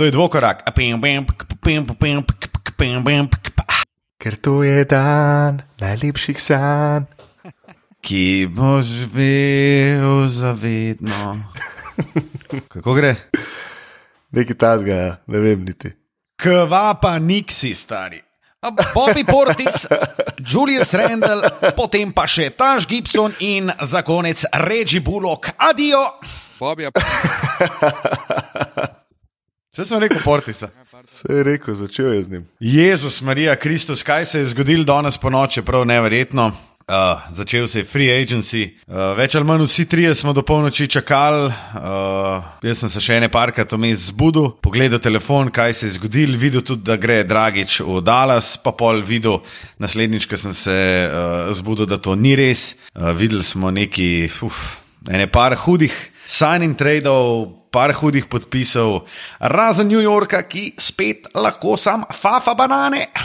To je dvokorak. Ker to je dan najlepših sanj. Ki boš živel zavedno. Kako gre? Nekaj tasga, ja. ne vem niti. Kva pa niksi, stari. A Bobby Portis, Julius Randall, potem pa še Taž Gibson in za konec Reggie Bullock. Adijo! Bobja, Vse sem rekel Portisa. Se je rekel, začel je z njim. Jezus, Marija, Kristus, kaj se je zgodilo danes po noči, prav neverjetno. Uh, začel se je free agency, uh, več ali manj vsi trije smo do polnoči čakali. Uh, jaz sem se še ene parkrat vmes zbudil, pogledal telefon, kaj se je zgodilo, videl tudi, da gre Dragič v Dallas, pa pol videl, naslednjič, ko sem se uh, zbudil, da to ni res. Uh, videli smo neki, uf, ene par hudih signing tradeov, par hudih podpisov, razen New Yorka, ki spet lahko sam fafa banane.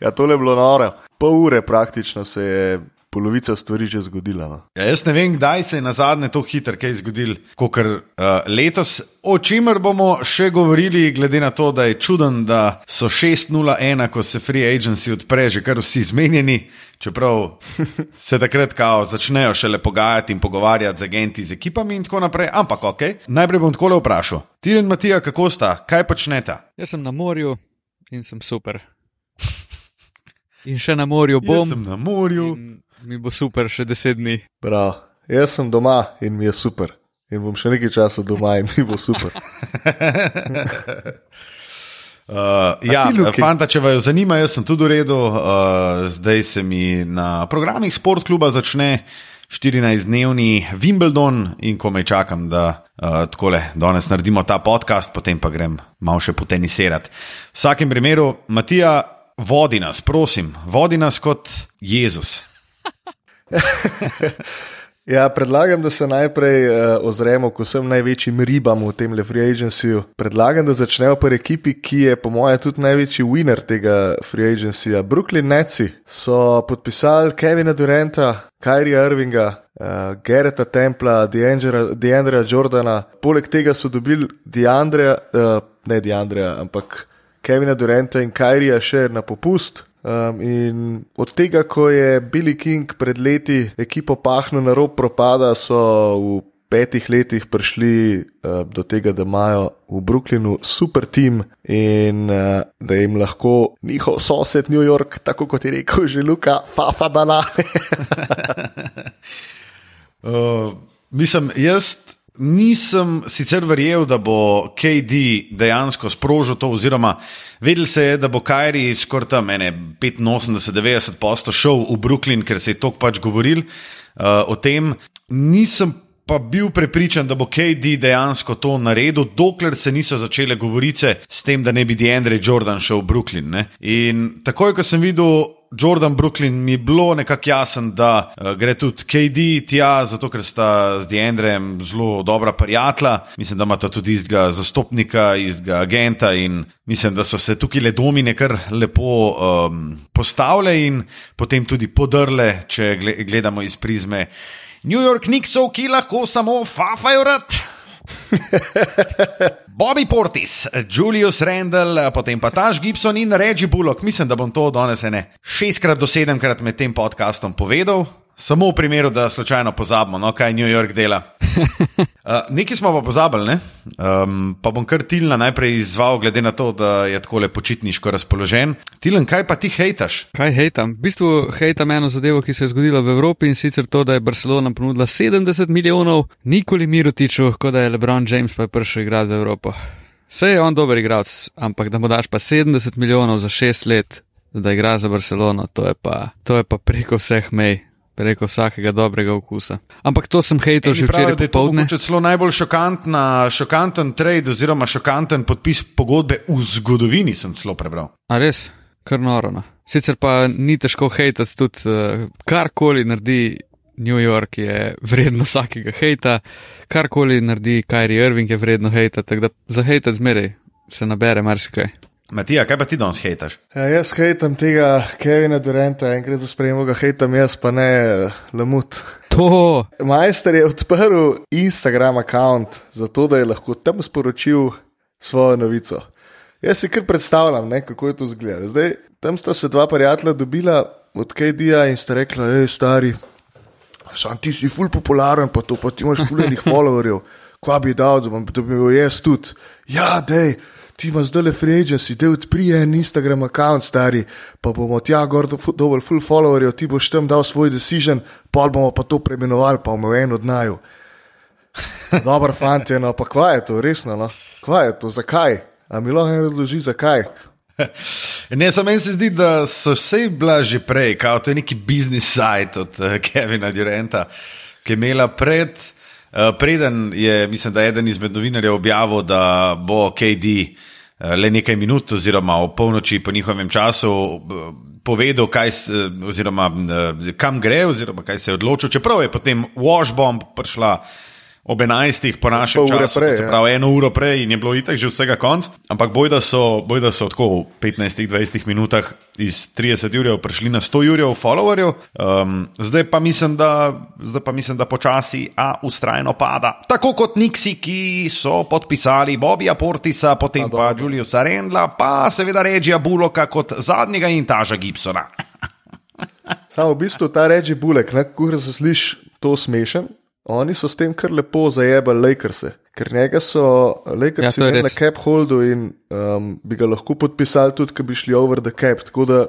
Ja, tole je bilo noro. Pol ure praktično se je polovica stvari že zgodila. No. Ja, jaz ne vem, kdaj se je na zadnje tako hitro kaj zgodilo, kot uh, letos, o čemer bomo še govorili, glede na to, da je čuden, da so 6-0-1, ko se free agency odpre, že kar vsi zmenjeni. Čeprav se takrat kao začnejo šele pogajati in pogovarjati z agenti, z ekipami in tako naprej. Ampak ok, najprej bom tako vprašal. Ti in Matija, kako sta, kaj počneta? jaz sem na morju in sem super. In še na morju bom. Jaz sem na morju. Mi bo super še deset dni. Prav, jaz sem doma in mi je super. In bom še nekaj časa doma in mi bo super. Uh, ja, fanta, če vaju zanima, jaz sem tudi v redu. Uh, zdaj se mi na programih sportkluba začne 14-dnevni Wimbledon in ko me čakam, da uh, takole danes naredimo ta podcast, potem pa grem malo še potenisirati. V vsakem primeru, Matija, vodi nas, prosim, vodi nas kot Jezus. Ja, predlagam, da se najprej uh, ozremo k vsem največjim ribam v tem free agencyju. Predlagam, da začnemo pri ekipi, ki je po mojem tudi največji winner tega free agencyja. Brooklyn Netsi so podpisali Kevina Duranta, Kyrie Irvinga, uh, Gereta Templa, Deandra Jordana, poleg tega so dobili Deandra, uh, ne Deandra, ampak Kevina Duranta in Kyrija še na popust. Um, in od tega, ko je Billy King pred leti ekipo pahnil na rob propada, so v petih letih prišli uh, do tega, da imajo v Brooklynu super tim in uh, da jim lahko njihov sosed New York, tako kot je rekel že Luka, fafa banane. Uh, mislim, jaz nisem sicer verjel, da bo KD dejansko sprožil to, oziroma vedel se je, da bo Kajri skoraj tam 85-90 posto šel v Brooklyn, ker se je tok pač govoril uh, o tem. Nisem pa bil prepričan, da bo KD dejansko to naredil, dokler se niso začele govorice s tem, da ne bi Deandre Jordan šel v Brooklyn. Ne? In takoj, ko sem videl. Jordan Brooklyn mi je bilo nekako jasen, da uh, gre tudi KD tja, zato ker sta z Deandrem zelo dobra prijatelja. Mislim, da imata tudi istega zastopnika, istega agenta in mislim, da so se tukaj le domine kar lepo um, postavile in potem tudi podrle, če gle- gledamo iz prizme New York Knicksov, ki lahko samo fafajo rad. Bobby Portis, Julius Randall, potem pa Taž Gibson in Reggie Bullock. Mislim, da bom to danes ene šestkrat do sedemkrat med tem podcastom povedal. Samo v primeru, da slučajno pozabimo, no, kaj New York dela. Uh, nekaj smo pa pozabili, ne? um, pa bom kar Tilna najprej izval, glede na to, da je tako le počitniško razpoložen. Tilen, kaj pa ti hejtaš? Kaj hejtam? V bistvu hejtam eno zadevo, ki se je zgodila v Evropi in sicer to, da je Barcelona ponudila 70 milijonov Nikoli Mirotiču, kot da je LeBron James pa je prišel igrati v Evropo. Vse je on dober igralec, ampak da mu daš pa 70 milijonov za 6 let, da igra za Barcelono, to je pa, to je pa preko vseh mej. Preko vsakega dobrega okusa. Ampak to sem hejtal že pravijo, včeraj popovdne. mogoče celo najbolj šokantna, šokanten trade oziroma šokanten podpis pogodbe v zgodovini, sem celo prebral. A res, kar noro. No. Sicer pa ni težko hejtati, tudi uh, karkoli naredi New York je vredno vsakega hejta, karkoli naredi Kyrie Irving je vredno hejta, tako da za hejtati zmeraj se nabere marsikaj. Matija, kaj pa ti danes hejtaš? Ja, jaz hejtam tega Kevina Duranta, enkrat za sprejemo ga hejtam jaz, pa ne eh, Lamut. To, Majster je odprl Instagram račun, zato da je lahko tam sporočil svojo novico. Jaz si kar predstavljam, ne, kako je to izgledalo. Zdaj, tam sta se dva prijatelja dobila od KD-ja in sta rekla: hej, stari, sam ti si ful popularen, pa to pa ti imaš fuljenih followerjev, kva bi dal, da, da bi bil jaz tudi. Ja, dej. Ti imaš zdaj le free agency, da odprij en Instagram račun, stari, pa bomo tja gor do- dovolj full followerjev, ti boš tam dal svoj decision, pol bomo pa to preimenovali, pa bomo en od naju. Dobro, fanti, no, pa kva je to, resno, no? kva je to, zakaj? A mi lahko en razloži, zakaj? Ne, samo meni se zdi, da so vse bila že prej, kao to je neki biznis sajt od uh, Kevina Durenta, ki je imela pred, preden je, mislim, da je eden izmed novinarjev objavil, da bo KD uh, le nekaj minut oziroma o polnoči po njihovem času uh, povedal, kaj, eh, oziroma, kam gre, oziroma kaj se je odločil, čeprav je potem Washbomb prišla. Ob 11. po našem Pol času, prej, se ja. pravi eno uro prej, in je bilo itak že vsega konc. Ampak bojda so, bojda so tako v 15-20 minutah iz 30 jurjev prišli na 100 jurjev followerjev. Um, zdaj, pa mislim, da, zdaj pa mislim, da počasi, a ustrajno pada. Tako kot Nixi, ki so podpisali Bobija Portisa, potem pa Juliusa Rendla, pa seveda Regija Buloka kot zadnjega in Taža Gibsona. Samo v bistvu ta reči bulek, kako se sliši to smešen. Oni so s tem kar lepo zajebali Lakerse, ker njega so Ja, Lakersi je imeli na res. cap holdu in um, bi ga lahko podpisali tudi, če bi šli over the cap. Tako da,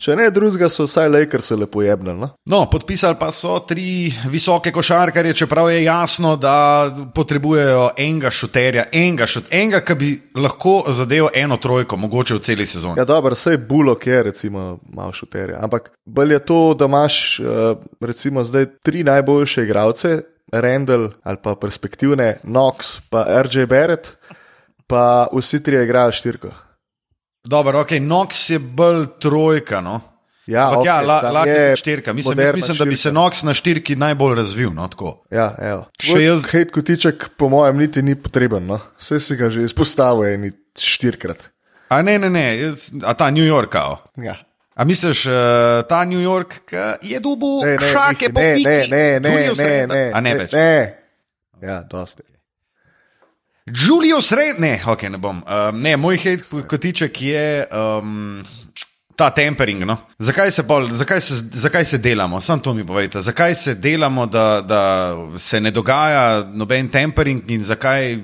če ne drugega, so vsaj Lakerse lepo jebnali. No? No, podpisali pa so tri visoke košarkarje, čeprav je jasno, da potrebujejo enega šuterja, enega, šut, enega ki bi lahko zadeval eno trojko, mogoče v celi sezoni. Ja, dobro, vse bulok je, recimo, malo šuterja. Ampak bolj je to, da imaš uh, recimo zdaj tri najboljše igralce, Randall ali pa perspektivne, Knox, pa RJ Barrett, pa vsi tri igrajo štirko. Dobro, ok, Nox je bolj trojka. No? Ja, Ampak ja, okej, la, lahko je je štirka. Mislim, mislim, da bi se štirka. Nox na štirki najbolj razvil. No, tako. Ja, evo. Še jaz- Hejt kotiček, po mojem, niti ni potreben. No? Vse si ga že izpostavil, eni štirikrat. A ne, ne, ne, jaz, a ta New York. Kao. Ja. A misliš, uh, ta New York je dubu Ne, ne, šake Miki, po ne, piki? ne, ne, ne, Julius ne, Randle. ne, A ne več. Ne. Ja, dosti. Julius Red, ne, ok, ne bom. Um, ne, moj hate kotiček je um, ta tempering. No? Zakaj, se pol, zakaj, se, zakaj se delamo? Sam to mi povejte. Zakaj se delamo, da, da se ne dogaja noben tempering in zakaj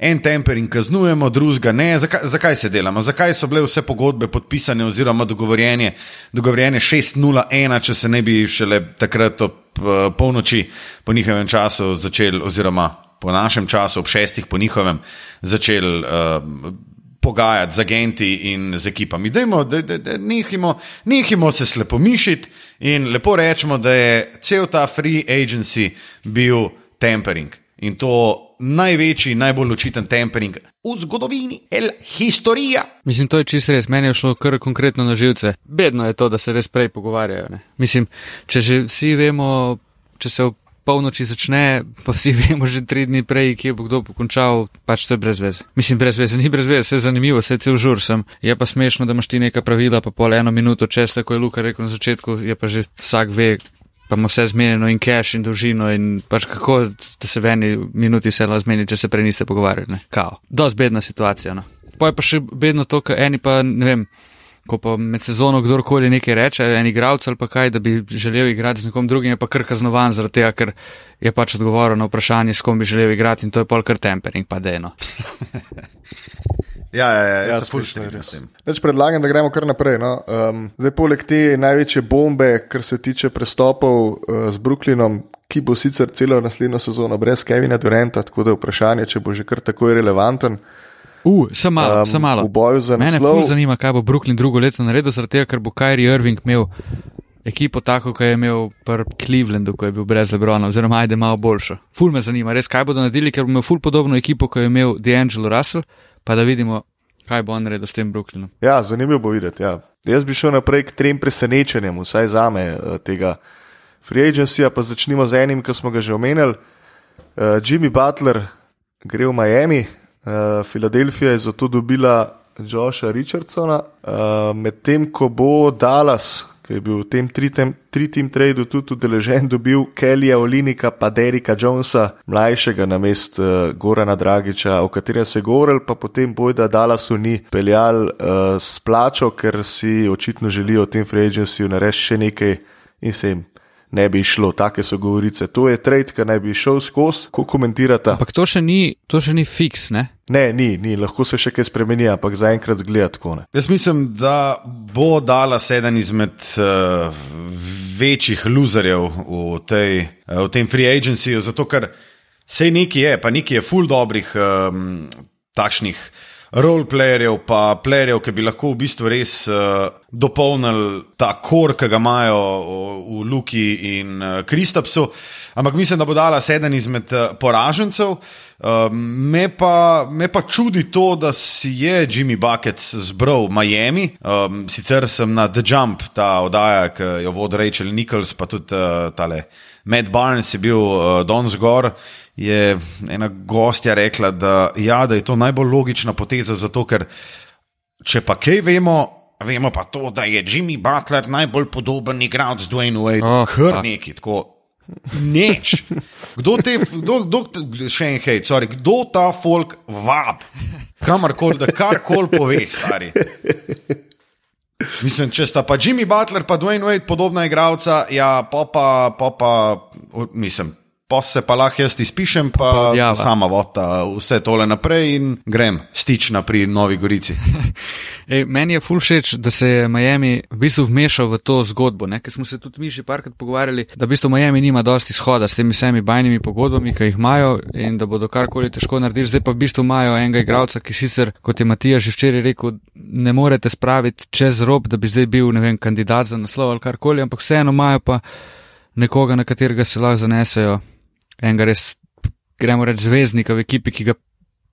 en tempering kaznujemo, drugega ne? Zakaj, zakaj se delamo? Zakaj so bile vse pogodbe podpisane oziroma dogovorjene, dogovorjene 6-0-1, če se ne bi šele takrat ob uh, polnoči po njihovem času začeli oziroma po našem času, ob šestih po njihovem, začeli uh, pogajati z agenti in z ekipami. Dajmo, da, da, da, nehimo, nehimo se slepomišiti in lepo rečemo, da je cel ta free agency bil tempering. In to največji, najbolj očiten tempering v zgodovini, el historija. Mislim, to je čisto res. Meni je šlo kar konkretno na živce. Bedno je to, da se res prej pogovarjajo. Ne? Mislim, če že vsi vemo, če se v polnoči začne, pa vsi vemo že tri dni prej, kje bo kdo pokončal, pač to je brez veze. Mislim, brez veze, ni brez veze, vse je zanimivo, vse je cel žur sem. Je pa smešno, da imaš ti neka pravila, pa pol eno minuto čez, tako je Luka rekel na začetku, je pa že vsak ve. Pa ima vse zmenjeno in cache in dolžino in pač kako, da se v eni minuti se lahko zmeni, če se prej niste pogovarjali. Ne? Kao. Dost bedna situacija. No. Pa je pa še bedno to, ker eni pa ne vem, ko pa med sezono kdorkoli nekaj reče, en igralec ali pa kaj, da bi želel igrati z nekom drugim, je pa kar kaznovan zaradi tega, ker je pač odgovoril na vprašanje, s kom bi želel igrati in to je pol kar tempering, pa deno. Ja, ja, ja, Ja, tem. Več predlagam, da gremo kar naprej. No. Um, zdaj, poleg te največje bombe, kar se tiče prestopov uh, z Brooklynom, ki bo sicer celo naslednjo sezono brez Kevina Durenta, tako da je vprašanje, če bo že kar tako relevanten. Uh, sem malo, Um, sem malo. v boju za Mene naslov. ful zanima, kaj bo Brooklyn drugo leto naredil, zaradi tega, ker bo Kyrie Irving imel ekipo tako, kot je imel pri Clevelandu, ko je bil brez Lebrona, oziroma ajde malo boljšo. Ful me zanima, res kaj bodo naredili, ker bo imel ful podobno ekipo, kot je imel D'Angelo Russell, pa da vidimo, kaj bo on naredil s tem Brooklynom. Ja, zanimivo bo videti. Ja. Jaz bi šel naprej k trem presenečenjem, vsaj za me eh, tega free agencyja, pa začnimo z enim, ki smo ga že omenjali. Uh, Jimmy Butler gre v Miami, uh, Filadelfija je zato dobila Josha Richardsona, uh, medtem ko bo Dallas, ki je bil v tem tri-team tradu tudi udeležen, dobil Kellyja Olinika, pa Derika Jonesa, mlajšega na mest uh, Gorana Dragiča, o katerem se je govoril, pa potem bojda Dallasu ni peljal uh, s plačo, ker si očitno želijo v tem free agencyju narediti še nekaj in se jim ne bi šlo. Take so govorice. To je trade, ki naj bi šel skozi, ko komentirate. Ampak to še ni, to še ni fiks, ne? Ne, ni, ni, lahko se še kaj spremeni, ampak zaenkrat zgleda tako. Ne. Jaz mislim, da bo dala sedem izmed uh, večjih loserjev v, tej, uh, v tem free agencyju, zato ker sej neki je, pa neki je full dobrih um, takšnih roleplayerjev, pa playerjev, ki bi lahko v bistvu res uh, dopolnili ta kor, ki ga imajo v Luki in uh, Kristapsu. Ampak mislim, da bo dala sedem izmed uh, poražencev. Uh, me, pa, me pa čudi to, da si je Jimmy Bucket zbral Miami. Um, sicer sem na The Jump, ta oddaja, ki jo vodi Rachel Nichols, pa tudi uh, tale Matt Barnes je bil uh, Don Zgor je ena gostja rekla, da, ja, da je to najbolj logična poteza, zato ker če pa kaj vemo. Vemo pa to, da je Jimmy Butler najbolj podoben igralec Dwayne Wade. Oh, Kar neki, tako. Neč. Kdo te, kdo, kdo, še en hej, sorry, kdo ta folk vab, kamorkoli, da karkoli pove, stari. Mislim, če sta pa Jimmy Butler, pa Dwayne Wade podobna igralca, ja, pa pa, pa, pa, mislim, pa se pa lahko jaz izpišem, pa, pa sama vota vse tole naprej in grem stična pri Novi Gorici. Ej, meni je ful všeč, da se je Miami v bistvu vmešal v to zgodbo, ker smo se tudi mi že parkrat pogovarjali, da v bistvu Miami nima dosti shoda s temi vsemi bajnimi pogodbami, ki jih imajo in da bodo karkoli težko naredili. Zdaj pa v bistvu imajo enega igralca, ki sicer, kot je Matija že včeraj rekel, ne morete spraviti čez rob, da bi zdaj bil vem, kandidat za naslov ali karkoli, ampak vseeno imajo pa nekoga, na katerega se lahko zanesejo enega res, gremo reči, zvezdnika v ekipi, ki ga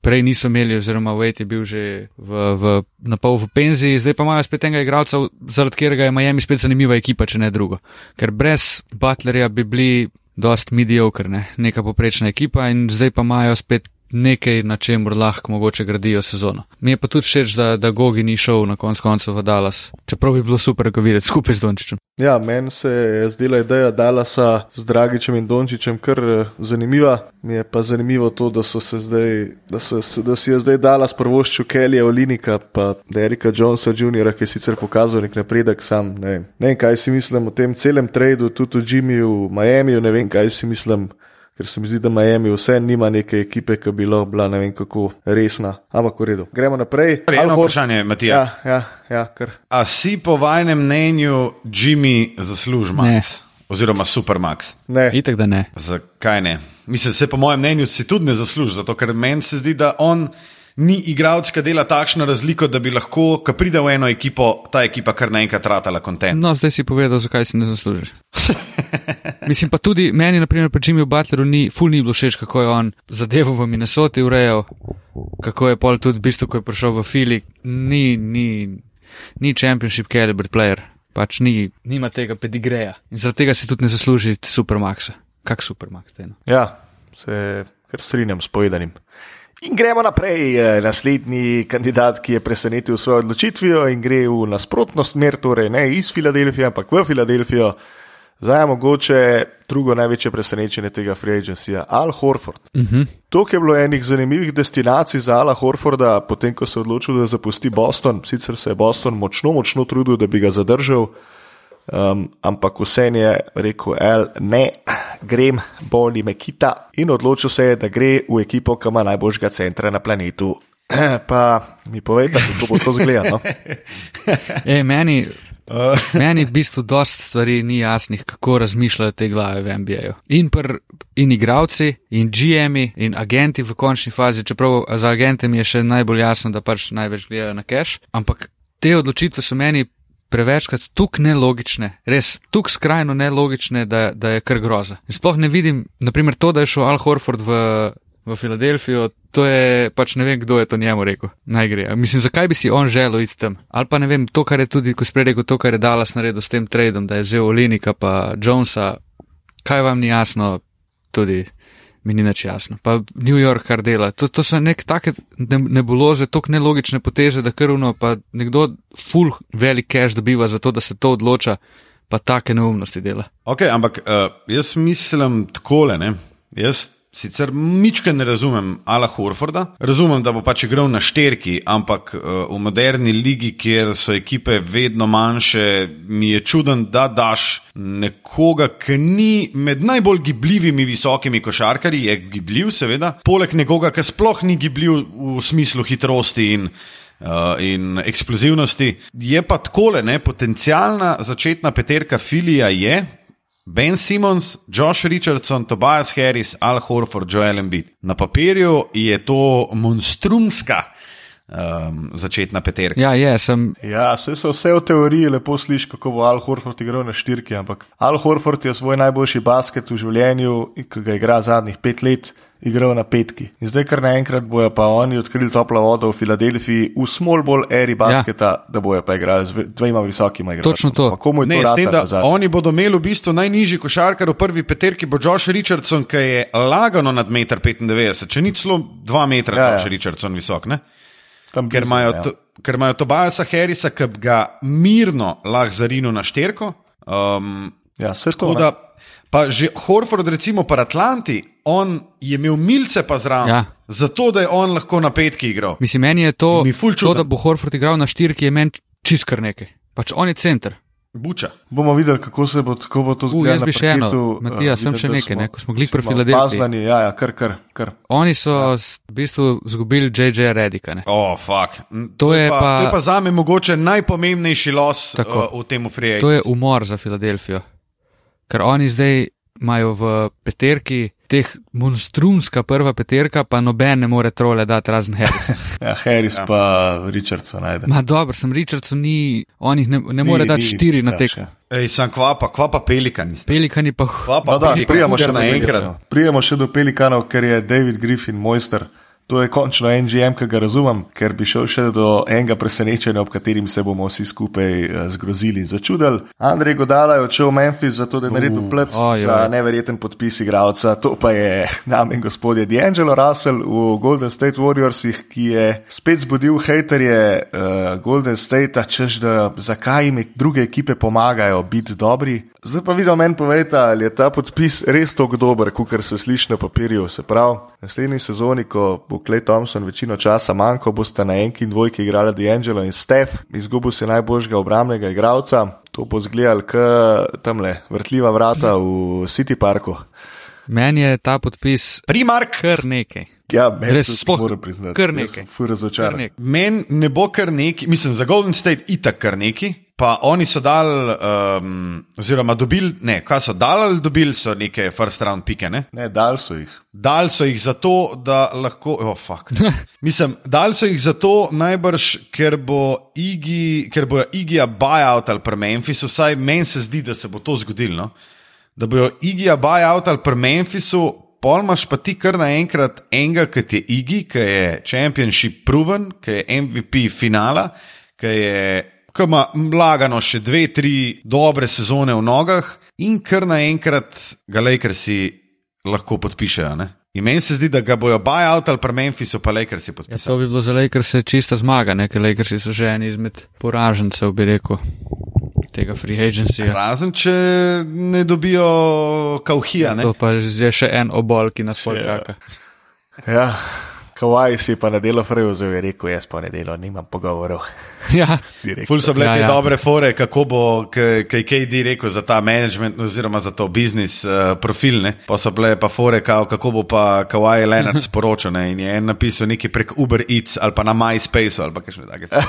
prej niso imeli, oziroma Wade je bil že v, v, na pol v penziji, zdaj pa imajo spet enega igralca, zaradi katerega je Miami spet zanimiva ekipa, če ne drugo. Ker brez Butlerja bi bili dost mediocre, ne? neka poprečna ekipa in zdaj pa imajo spet nekaj, na čem lahko mogoče gradijo sezono. Mi je pa tudi všeč, da, da Gogi ni šel na konc koncev v Dallas, čeprav bi bilo super ga videti skupaj z Dončičem. Ja, meni se je zdela ideja Dallasa z Dragičem in Dončičem kar eh, zanimiva. Mi je pa zanimivo to, da, zdaj, da, so, da si je zdaj Dallas prvoščil Kellyja Olinika, pa Derika Jonesa Jr., ki je sicer pokazal nek napredek sam. Ne vem. ne kaj si mislim o tem celem tradu, tudi o Jimmyju v Miami, ne vem, kaj si mislim ker se mi zdi, da Miami vse nima neke ekipe, ki bi lahko bila ne vem kako resna. Ampak v redu. Gremo naprej. Eno vprašanje, Matija. Ja, ja, ja, A si po vajnem mnenju Jimmy zaslužma? Ne. Oziroma Supermax? Ne. Itek da ne. Zakaj ne? Mislim, se po mojem mnenju si tudi ne zasluži, zato ker meni se zdi, da on ni igralec, ki dela takšno razliko, da bi lahko, ko pride v eno ekipo, ta ekipa kar naenkrat ratala kontent. No, zdaj si povedal, zakaj si ne zaslužiš. Mislim pa tudi, meni, naprimer, pri Jimmyju Butleru ni, ful ni bilo všeč, kako je on zadevo v Minnesoti urejal, kako je pol tudi v bistvu, ko je prišel v Fili, ni, ni, ni championship caliber player, pač ni, nima tega pedigreja. In zaradi tega si tudi ne zasluži supermaxa. Kak supermax? Teno? Ja, se kar strinjam s povedanim. In gremo naprej. Eh, naslednji kandidat, ki je presenetil svojo odločitvijo in gre v nasprotno smer, torej ne iz Filadelfije, ampak v Filadelfijo. Zdaj je mogoče drugo največje presenečenje tega free agencyja, Al Horford. Uh mhm. -huh. To je bilo enih zanimivih destinacij za Ala Horforda, potem ko se je odločil, da zapusti Boston. Sicer se je Boston močno, močno trudil, da bi ga zadržal. Um, ampak vse je rekel, El, ne, grem, boli me kita in odločil se je, da gre v ekipo, ki ima najboljšega centra na planetu. Pa mi povejte, kako bo to izgledalo. No? E, meni, meni v bistvu dosta stvari ni jasnih, kako razmišljajo te glave v NBA-ju. In, in igravci, in GM-i, in agenti v končni fazi, čeprav za agente mi je še najbolj jasno, da pač največ gledajo na cash. Ampak te odločitve so meni prevečkrat tukaj nelogične, res tukaj skrajno nelogične, da, da je kar groza. In sploh ne vidim, naprimer, to, da je šel Al Horford v, v Filadelfijo, to je pač ne vem, kdo je to njemu rekel. Naj gre. Mislim, zakaj bi si on želel iti tam? Ali pa ne vem, to, kar je tudi, ko sprej rekel, to, kar je Dallas naredil s tem tradom, da je vzel Olinika pa Jonesa, kaj vam ni jasno tudi mi ni več jasno. Pa New York, kar dela. To, to so nek take nebuloze, tako nelogične poteze, da krvno pa nekdo full velik cash dobiva za to, da se to odloča. pa take neumnosti dela. Okay, ampak uh, jaz mislim takole. Ne? Jaz sicer ničkaj ne razumem Ala Horforda. Razumem, da bo pač igral na šterki, ampak uh, v moderni ligi, kjer so ekipe vedno manjše, mi je čuden, da daš nekoga, ki ni med najbolj gibljivimi visokimi košarkarji, je gibljiv, seveda, poleg nekoga, ki sploh ni gibljiv v smislu hitrosti in. Uh, in eksplozivnosti. Je pa tako, potencijalna začetna peterka filija je, Ben Simons, Josh Richardson, Tobias Harris, Al Horford, Joel Embiid. Na papirju je to monstrumska um, začetna peterka. Ja, je, sem. Ja, se, se vse v teoriji lepo sliši, kako bo Al Horford igral na štirki, ampak Al Horford je svoj najboljši basket v življenju, ki ga igra zadnjih pet let igral na petki. In zdaj, kar naenkrat bojo pa oni odkrili toplo vodo v Filadelfiji, v small ball eri basketa, ja. da bojo pa igrali z dvema visokima igralcema. Točno to. Ne, to tem, da, oni bodo imeli v bistvu najnižji košarkar v prvi peterki, bo Josh Richardson, ki je lagano nad 1,95 m, če ni celo 2 m, ja, Josh ja. Richardson visok. Tam, ker imajo ja. ker imajo Tobiasa Harrisa, ki ga mirno lahko zarinu na šterko. Um, ja, se to. Pa že Horford, recimo, pa Atlanti, on je imel milce pa zraven. Ja. Zato, da je on lahko na petki igral. Mislim, meni je to, to da bo Horford igral na štirki, je meni čist kar nekaj. Pač on je center. Buča. Bomo videli, kako se bo, kako bo to zgodilo. Jaz bi še eno, Matija, uh, sem še nekaj, smo, ne, ko smo gli pri Filadelfiji. Ja, ja, kar, kar, kar. Oni so ja. v bistvu zgubili JJ Redika. Oh, fuck. To, to, je pa, pa, to je pa za me mogoče najpomembnejši los uh, v tem ufriju. To je umor za Filadelfijo. Ker oni zdaj imajo v peterki, teh monstrumska prva peterka, pa noben ne more trole dati razen Harris. ja, Harris ja. pa Richardson najde. Ma dobro, sem Richardson, ni, on jih ne, ne more ni, dati ni, štiri na tek. Ej, sem kvapa, kvapa pelikani. Pelikani pa hvapa. No, da, prijemo še na enkrat. Prijemo še do pelikanov, ker je David Griffin mojster. To je končno NGM, ki ga razumem, ker bi šel še do enega presenečenja, ob katerem se bomo vsi skupaj uh, zgrozili in začudili. Andrej Godala je odšel v Memphis zato, da je naredil uh, plec uh, za neverjeten podpis igralca. To pa je, dame in gospodje, D'Angelo Russell v Golden State Warriorsih, ki je spet zbudil haterje uh, Golden State, češ da zakaj jim druge ekipe pomagajo biti dobri. Zdaj pa vidim, meni povejte, ali je ta podpis res tako dober, kot se sliši na papirju. Se pravi, naslednji sezoni, ko bo Klej Thompson večino časa manjkal, boste na enki in dvojki igrali D'Angelo in Steph, izgubil se najboljšega obramnega igralca. To bo zgledal, kot tam le vrtljiva vrata v City Parku. Meni je ta podpis primark kar nekaj. Ja, res moram priznati, kar nekaj. Meni ne bo kar nekaj, mislim, za Golden State itak kar nekaj. Pa oni so dal, um, oziroma dobili, ne, kaj so dal ali dobili so neke first round pike. Ne, ne dal so jih. Dal so jih zato, da lahko, oh, fuck. Mislim, dal so jih zato najbrž, ker bo Igi, ker bojo Igija buyout ali pri Memphisu, vsaj meni se zdi, da se bo to zgodilo. No? Da bojo Igija buyout ali pri Memphisu, pol imaš pa ti kar naenkrat enega, ki je Igi, ki je championship proven, ki je MVP finala, ki je ki ima mlagano še dve, tri dobre sezone v nogah in kar naenkrat ga Lakersi lahko podpišejo. Ne? In meni se zdi, da ga bojo buyout ali pa Memphisu, pa Lakersi podpisali. Ja, to bi bilo za Lakerse čista zmaga, ker Lakersi so že eni izmed poražencev, bi rekel. Tega free agency. Razen, če ne dobijo kauhija. Ja, to pa je še en obol, ki nas čaka. Ja, kawaii si pa na delo zdaj je rekel, jaz pa na delo nimam pogovorov. Ja, Ful so bile ja, te ja. dobre fore, kako bo kaj KD rekel za ta management, oziroma za to biznis uh, profil. Ne? Pa so bile pa fore, kao, kako bo pa Kawhi Leonard sporočil. Ne? In je en napisal nekaj prek Uber Eats ali pa na MySpace ali pa kaj še takega.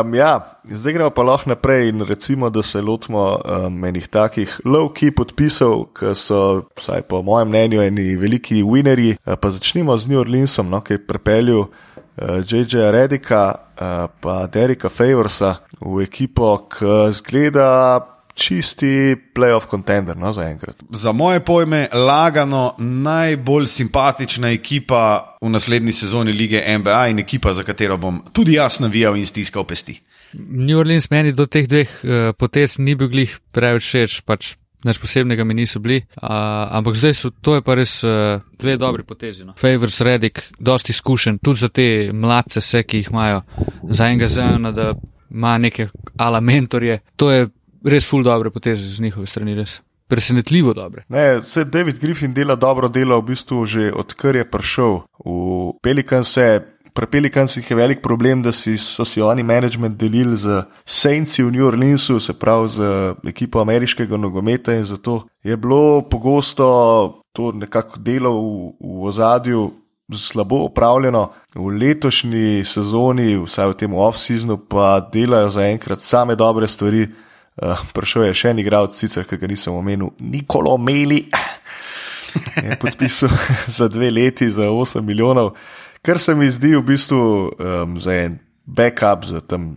um, ja, zdaj gremo pa lahko naprej in recimo, da se lotimo um, enih takih low-key podpisov, ki so, vsaj po mojem mnenju, eni veliki winnerji. Uh, pa začnimo z New Orleansom, no, ki je pripeljal. J.J. Uh, Redika in uh, Derika Favorsa v ekipo, ki zgleda čisti playoff contender no, za enkrat. Za moje pojme, lagano najbolj simpatična ekipa v naslednji sezoni lige NBA in ekipa, za katero bom tudi jaz navijal in stiskal pesti. New Orleans meni do teh dveh uh, potez ni bil glih preveč všeč, pač Neč posebnega mi niso bili, uh, ampak zdaj so to pa res uh, dve dobri potezi. No. Favors Redik, dosti izkušen, tudi za te mladce, vse, ki jih imajo, za enega zelo, da ima neke ala mentorje. To je res full dobre poteze z njihove strani, res. Presenetljivo dobre. Ne, se David Griffin dela dobro delo, v bistvu že odkar je prišel v Pelikanse. Pri Pelikansih je velik problem, da si, so si oni management delili z Saintsi v New Orleansu, se pravi z ekipo ameriškega nogometa in zato je bilo pogosto to nekako delo v, v ozadju slabo upravljeno. V letošnji sezoni, vsaj v tem off-seasonu, pa delajo zaenkrat same dobre stvari. Uh, prišel je še en igralec, sicer ki ga nisem omenil, Nikolo Meli, je podpisal za dve leti za 8 milijonov, kar se mi zdi v bistvu um, za en backup za tam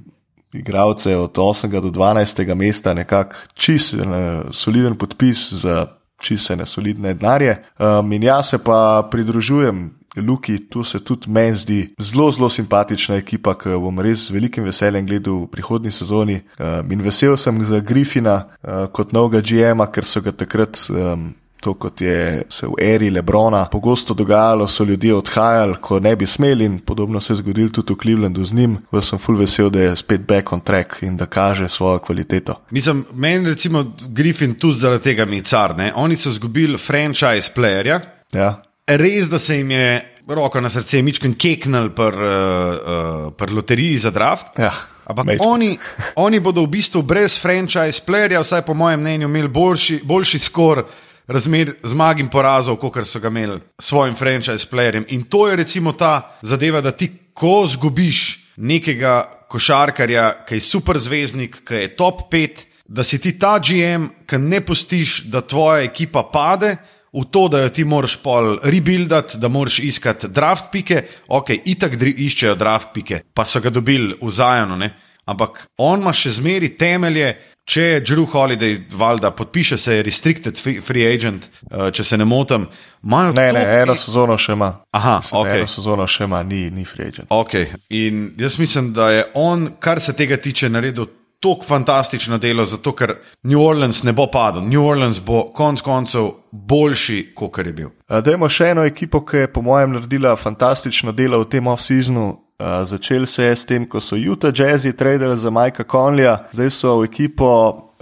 igralce od 8 do 12 mesta, nekako čist ne, soliden podpis za čiste nesolidne denarje. Um, in jaz se pa pridružujem Luki, tu se tudi meni zdi zelo, zelo simpatična ekipa, ki bom res z velikim veseljem gledal v prihodnji sezoni. Um, in vesel sem za Griffina uh, kot novega GM-a, ker so ga takrat. Um, To, kot je se v eri Lebrona pogosto dogajalo, so ljudje odhajali, ko ne bi smeli, in podobno se je zgodilo tudi v Clevelandu z njim. Jaz sem full vesel, da je spet back on track in da kaže svojo kvaliteto. Mislim, meni recimo Griffin tudi zaradi tega mi car. Ne? Oni so izgubili franchise playerja. Ja. Res, da se jim je roko na srce, mičken keknil pri uh, uh, pr loteriji za draft. Ja. Ampak oni, oni bodo v bistvu brez franchise playerja, vsaj po mojem mnenju, imeli boljši, boljši skor razmer zmag in porazov, kot so ga imeli s svojim franchise playerjem. In to je recimo ta zadeva, da ti, ko zgubiš nekega košarkarja, ki je super zvezdnik, ki je top 5, da si ti ta GM, ki ne pustiš, da tvoja ekipa pade. V to, da jo ti moraš pol rebuildati, da moraš iskati draft pike, ok, itak iščejo draft pike, pa so ga dobili vzajemno, ampak on ima še zmeri temelje, če je Drew Holiday, valjda, podpiše se je restricted free agent, uh, če se ne motim. Ne, ne, eno sezono še ima. Aha, ok. Eno sezono še ima, ni, ni free agent. Ok, in jaz mislim, da je on, kar se tega tiče, naredil. Tako fantastično delo, zato ker New Orleans ne bo padel. New Orleans bo konec koncev boljši, kot je bil. Dajmo še eno ekipo, ki je po mojem naredila fantastično delo v tem off-seasonu, Uh, začel se je s tem, ko so Utah Jazzy tradili za Majka Conleya, zdaj so v, ekipo,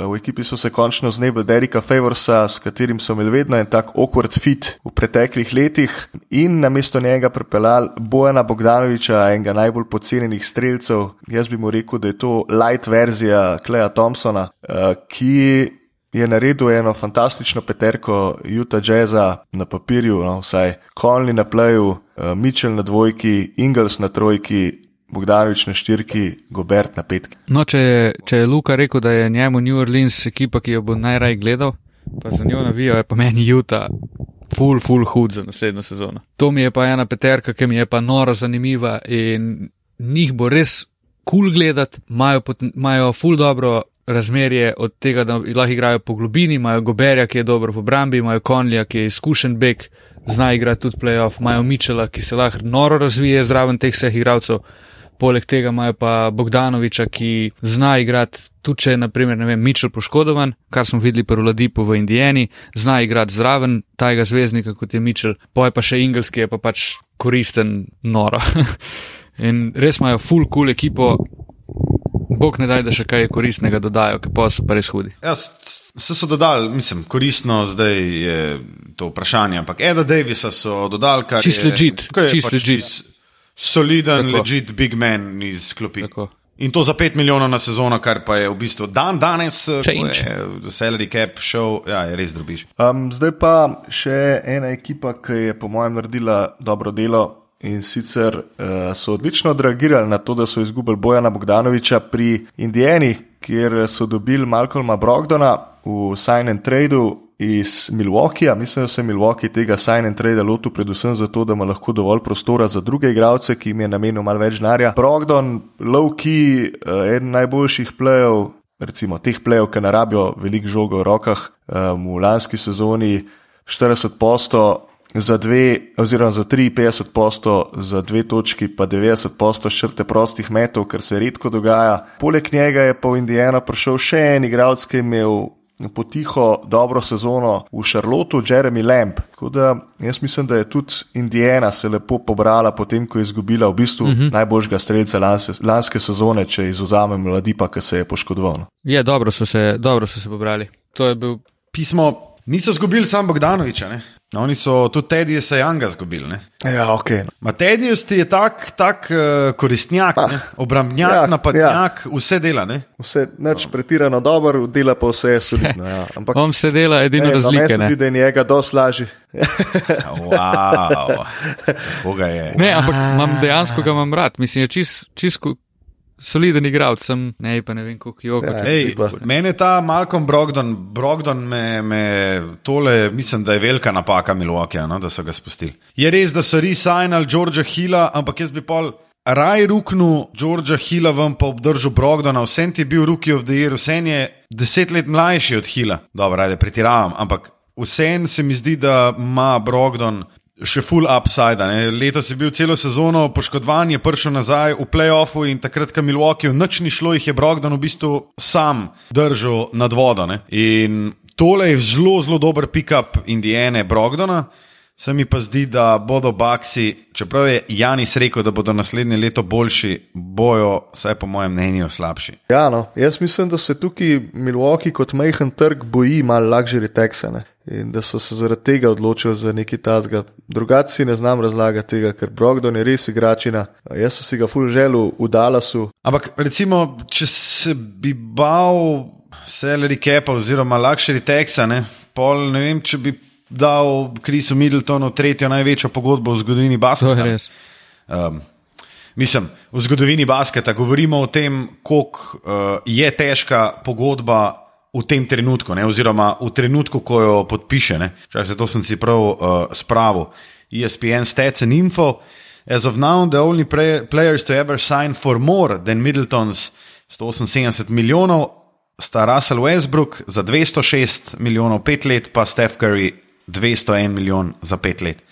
v ekipi so se končno znebili Derika Favorsa, s katerim so imeli vedno en tak awkward fit v preteklih letih, in namesto njega pripeljali Bojana Bogdanoviča, enega najbolj pocenjenih streljcev. Jaz bi mu rekel, da je to light verzija Kleja Thompsona, uh, ki je naredil eno fantastično peterko Utah Jazza na papirju, no, vsaj Conley na playu, uh, Mitchell na dvojki, Ingles na trojki. Bogdanovič na štirki, Gobert na petki. No, če je, če je Luka rekel, da je njemu New Orleans ekipa, ki jo bo najraj gledal, pa za njo navijo, je pa meni Utah full, full hud za naslednjo sezono. To mi je pa ena peterka, ki mi je pa noro zanimiva in njih bo res kul cool gledati, imajo full dobro razmerje od tega, da lahko igrajo po globini, imajo Goberja, ki je dober v obrambi, imajo Konlja, ki je izkušen bek, zna igrati tudi playoff, imajo Mičela, ki se lahko noro razvije zraven teh vseh igralcev. Poleg tega imajo pa Bogdanoviča, ki zna igrati, tudi če je, naprimer, ne vem, Mičel poškodovan, kar smo videli pri Ladipu v Indijani, zna igrati zraven tajega zvezdnika, kot je Mičel, poje pa še Ingels, ki je pa pač koristen noro. In res imajo full cool ekipo, Bog ne daj, da še kaj koristnega dodajo, ki pa so pa res hudi. Ja, se so dodali, mislim, koristno zdaj je to vprašanje, ampak Eda Davisa so dodali, kar čist je legit, čist pač legit. čist Soliden, Tako. legit big man iz klopi. Tako. In to za 5 milijonov na sezono, kar pa je v bistvu dan danes, ko Change. je salary cap šel, ja, je res drobiš. Um, zdaj pa še ena ekipa, ki je po mojem naredila dobro delo. In sicer uh, so odlično odreagirali na to, da so izgubili Bojana Bogdanoviča pri Indijani, kjer so dobili Malcolma Brogdona v and tradu iz Milwaukeeja. Mislim, da se je Milwaukee tega and trada lotil predvsem zato, da ima lahko dovolj prostora za druge igralce, ki jim je namenil malo več denarja. Brogdon, low key, uh, eden najboljših plejev, recimo teh plejev, ki ne rabijo veliko žoga v rokah, um, v lanski sezoni 40 posto za dve, oziroma za 53 posto, za dve točki, pa 90 posto šrte prostih metov, kar se redko dogaja. Poleg njega je pa v Indijano prišel še en igralec, ki je imel potiho dobro sezono v Šarlotu, Jeremy Lamb. Tako da jaz mislim, da je tudi Indiana se lepo pobrala, potem ko je izgubila v bistvu uh -huh. najboljšega streljca lanske, lanske sezone, če izuzamem Ladipa, ki se je poškodoval. No. Je, dobro so, se, dobro so se pobrali. To je bil pismo. Niso izgubili samo Bogdanoviča, ne? No, oni so tudi Tedija Sajanga izgubili. Ja, ok. Matedijus ti je tak, tak uh, koristnjak, ah, obrambnjak, ja, napadnjak, ja. vse dela. Ne? Vse neč no. pretirano dobro, dela pa vse je solidno. Ja. Ampak on se dela edino razlike. Ne, da je njega dosti lažji. wow. Ne, ampak imam dejansko ga imam rad. Mislim, je čist, čist soliden igralec, sem ne, pa ne vem, kako jo hoče. Mene ta Malcolm Brogdon, Brogdon me, me tole, mislim, da je velika napaka Milwaukee, no, da so ga spustili. Je res, da so re-signali Georgea Hilla, ampak jaz bi pol. Raj ruknu Georgea Hilla vam pa obdržal Brogdona, vsem ti je bil Rookie of the Year, vsem je deset let mlajši od Hilla. Dobro, ajde, pretiravam, ampak vsem se mi zdi, da ima Brogdon še full upside. Ne. Letos je bil celo sezono poškodovan, je prišel nazaj v playoffu in takrat, ko Milwaukee noč ni šlo, jih je Brogdon v bistvu sam držal nad vodo. Ne. In tole je zelo, zelo dober pick-up Indijane Brogdona. Se mi pa zdi, da bodo Baksi, čeprav je Janis rekel, da bodo naslednje leto boljši, bojo, vsaj po mojem mnenju, slabši. Ja, no, jaz mislim, da se tukaj Milwaukee kot majhen trg boji malo luxury texane in da so se zaradi tega odločili za neki tasga. Drugače si ne znam razlagati tega, ker Brogdon je res igračina. Jaz sem si ga full želel v Dallasu. Ampak recimo, če se bi bal Celery Cap oziroma Luxury Texa, ne, pol ne vem, če bi dal Krisu Middletonu tretjo največjo pogodbo v zgodovini basketa. Um, mislim, v zgodovini basketa govorimo o tem, koliko uh, je težka pogodba v tem trenutku, ne, oziroma v trenutku, ko jo podpiše. Če se to sem si prav uh, spravil. ESPN stats and info. As of now, the only play players to ever sign for more than Middleton's 178 milijonov sta Russell Westbrook za 206 milijonov, pet let, pa Steph Curry 201 milijon za pet let.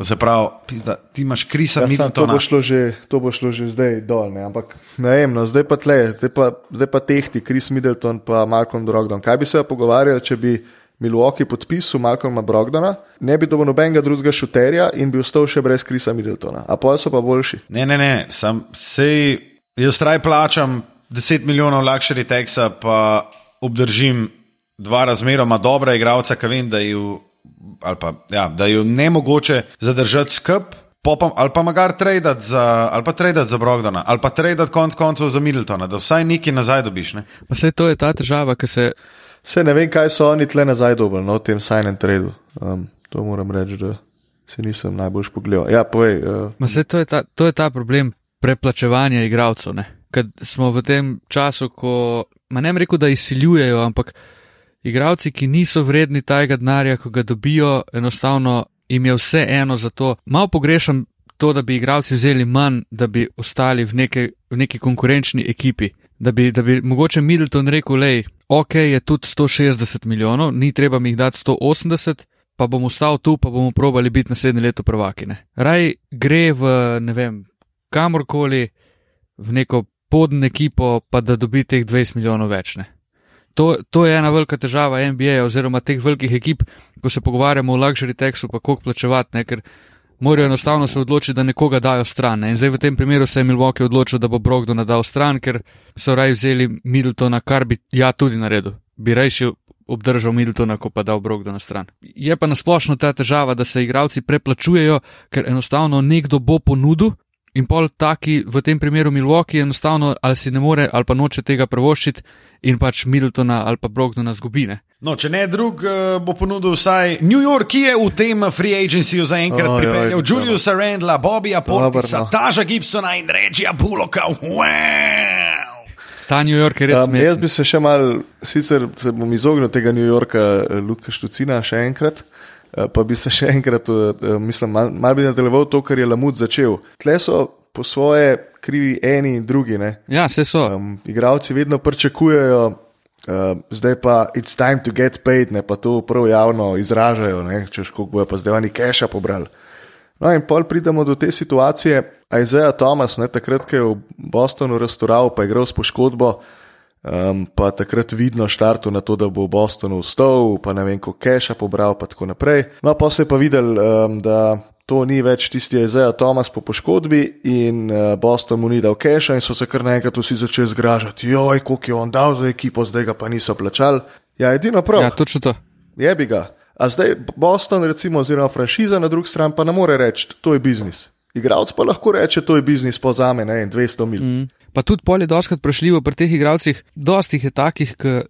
To se pravi, da ti imaš krisa, mi to bo že, to bo šlo že zdaj dol, ne? ampak ne vem, no, zdaj pa tle, zdaj pa, zdaj pa tehti, Kris Middleton pa Malcolm Brogdon. Kaj bi se pogovarjali, če bi Milwaukee podpisal Malcolma Brogdona, ne bi dobil nobenega drugega šuterja in bi ostal še brez Krisa Middletona, a pa so pa boljši. Ne, ne, ne, sem sej, jaz traj plačam 10 milijonov luxury taxa, pa obdržim dva razmeroma dobra igralca, ki vem, da jih ali pa, ja, da jo ne mogoče zadržati skrb. Popam, ali pa magar traditi za, ali pa traditi za Brogdana, ali pa traditi konc koncev za Middletona, da vsaj nekaj nazaj dobiš. Ne? Pa se to je ta težava, ki se. Se ne vem, kaj so oni tle nazaj dobili, no, v tem sign and tradu. Um, to moram reči, da se nisem najbolj pogledal. Ja, povej. Uh, se to je, ta, to je ta problem preplačevanja igralcev. Ker smo v tem času, ko, ma ne rekel, da izsiljujejo, ampak igravci, ki niso vredni tega denarja, ko ga dobijo, enostavno jim je vse eno za to. Mal pogrešam to, da bi igravci vzeli manj, da bi ostali v, neke, v neki konkurenčni ekipi. Da bi, da bi mogoče Middleton rekel, lej, ok, je tudi 160 milijonov, ni treba mi jih dati 180, pa bom ostal tu, pa bomo probali biti naslednje leto prvakine. Raj gre v, ne vem, kamorkoli, v neko podne ekipo, pa da dobi teh 20 milijonov več. Ne? To, to je ena velika težava NBA oziroma teh velikih ekip, ko se pogovarjamo o luxury taxu, pa koliko plačevati, ne, ker morajo enostavno se odločiti, da nekoga dajo stran. Ne. In zdaj v tem primeru se je Milwaukee odločil, da bo Brogdon dal stran, ker so raj vzeli Middletona, kar bi ja tudi naredil. Bi rajši obdržal Middletona, ko pa dal Brogdona stran. Je pa nasplošno ta težava, da se igravci preplačujejo, ker enostavno nekdo bo ponudil. In pol taki, v tem primeru Milwaukee, enostavno ali si ne more ali pa noče tega prvoščiti in pač Middletona ali pa Brogdona zgubine. No, če ne drug, uh, bo ponudil vsaj New York, ki je v tem free agencyju zaenkrat pripeljal Juliusa Randla, Bobija Portisa, Taža Gibsona in Regija Buloka. Wow! Ta New York je res um, jaz bi se še mal, sicer se bom izognil tega New Yorka, eh, Luka Štucina, še enkrat. Eh, pa bi se še enkrat, mislim, malo mal bi nadaljeval to, kar je Lamut začel. Tle so po svoje krivi eni in drugi. Ne? Ja, se so. Um, igravci vedno pričakujejo, uh, zdaj pa it's time to get paid, ne pa to prav javno izražajo, češ kako bojo pa zdaj oni keša pobrali. No, in pol pridemo do te situacije. Isaiah Thomas, ne, takrat, ko je v Bostonu restoral, pa je igral s poškodbo, Um, pa takrat vidno štartu na to, da bo v Bostonu vstal, pa ne vem, ko keša pobral, pa tako naprej. No, pa se je pa videl, um, da to ni več tisti Ezeja Tomas po poškodbi in uh, Boston mu ni dal keša in so se kar naenkrat vsi začeli zgražati, joj, koliko je on dal za ekipo, zdaj ga pa niso plačali. Ja, edino prav. Ja, točno to. Je bi ga. A zdaj Boston, recimo, oziroma franšiza na drugi strani, pa ne more reči, to je biznis. Igravc pa lahko reče, to je biznis po zame, ne, 200 mil. Mm. Pa tudi polje doskrat prešljivo pri teh igravcih, dosti jih je takih, ki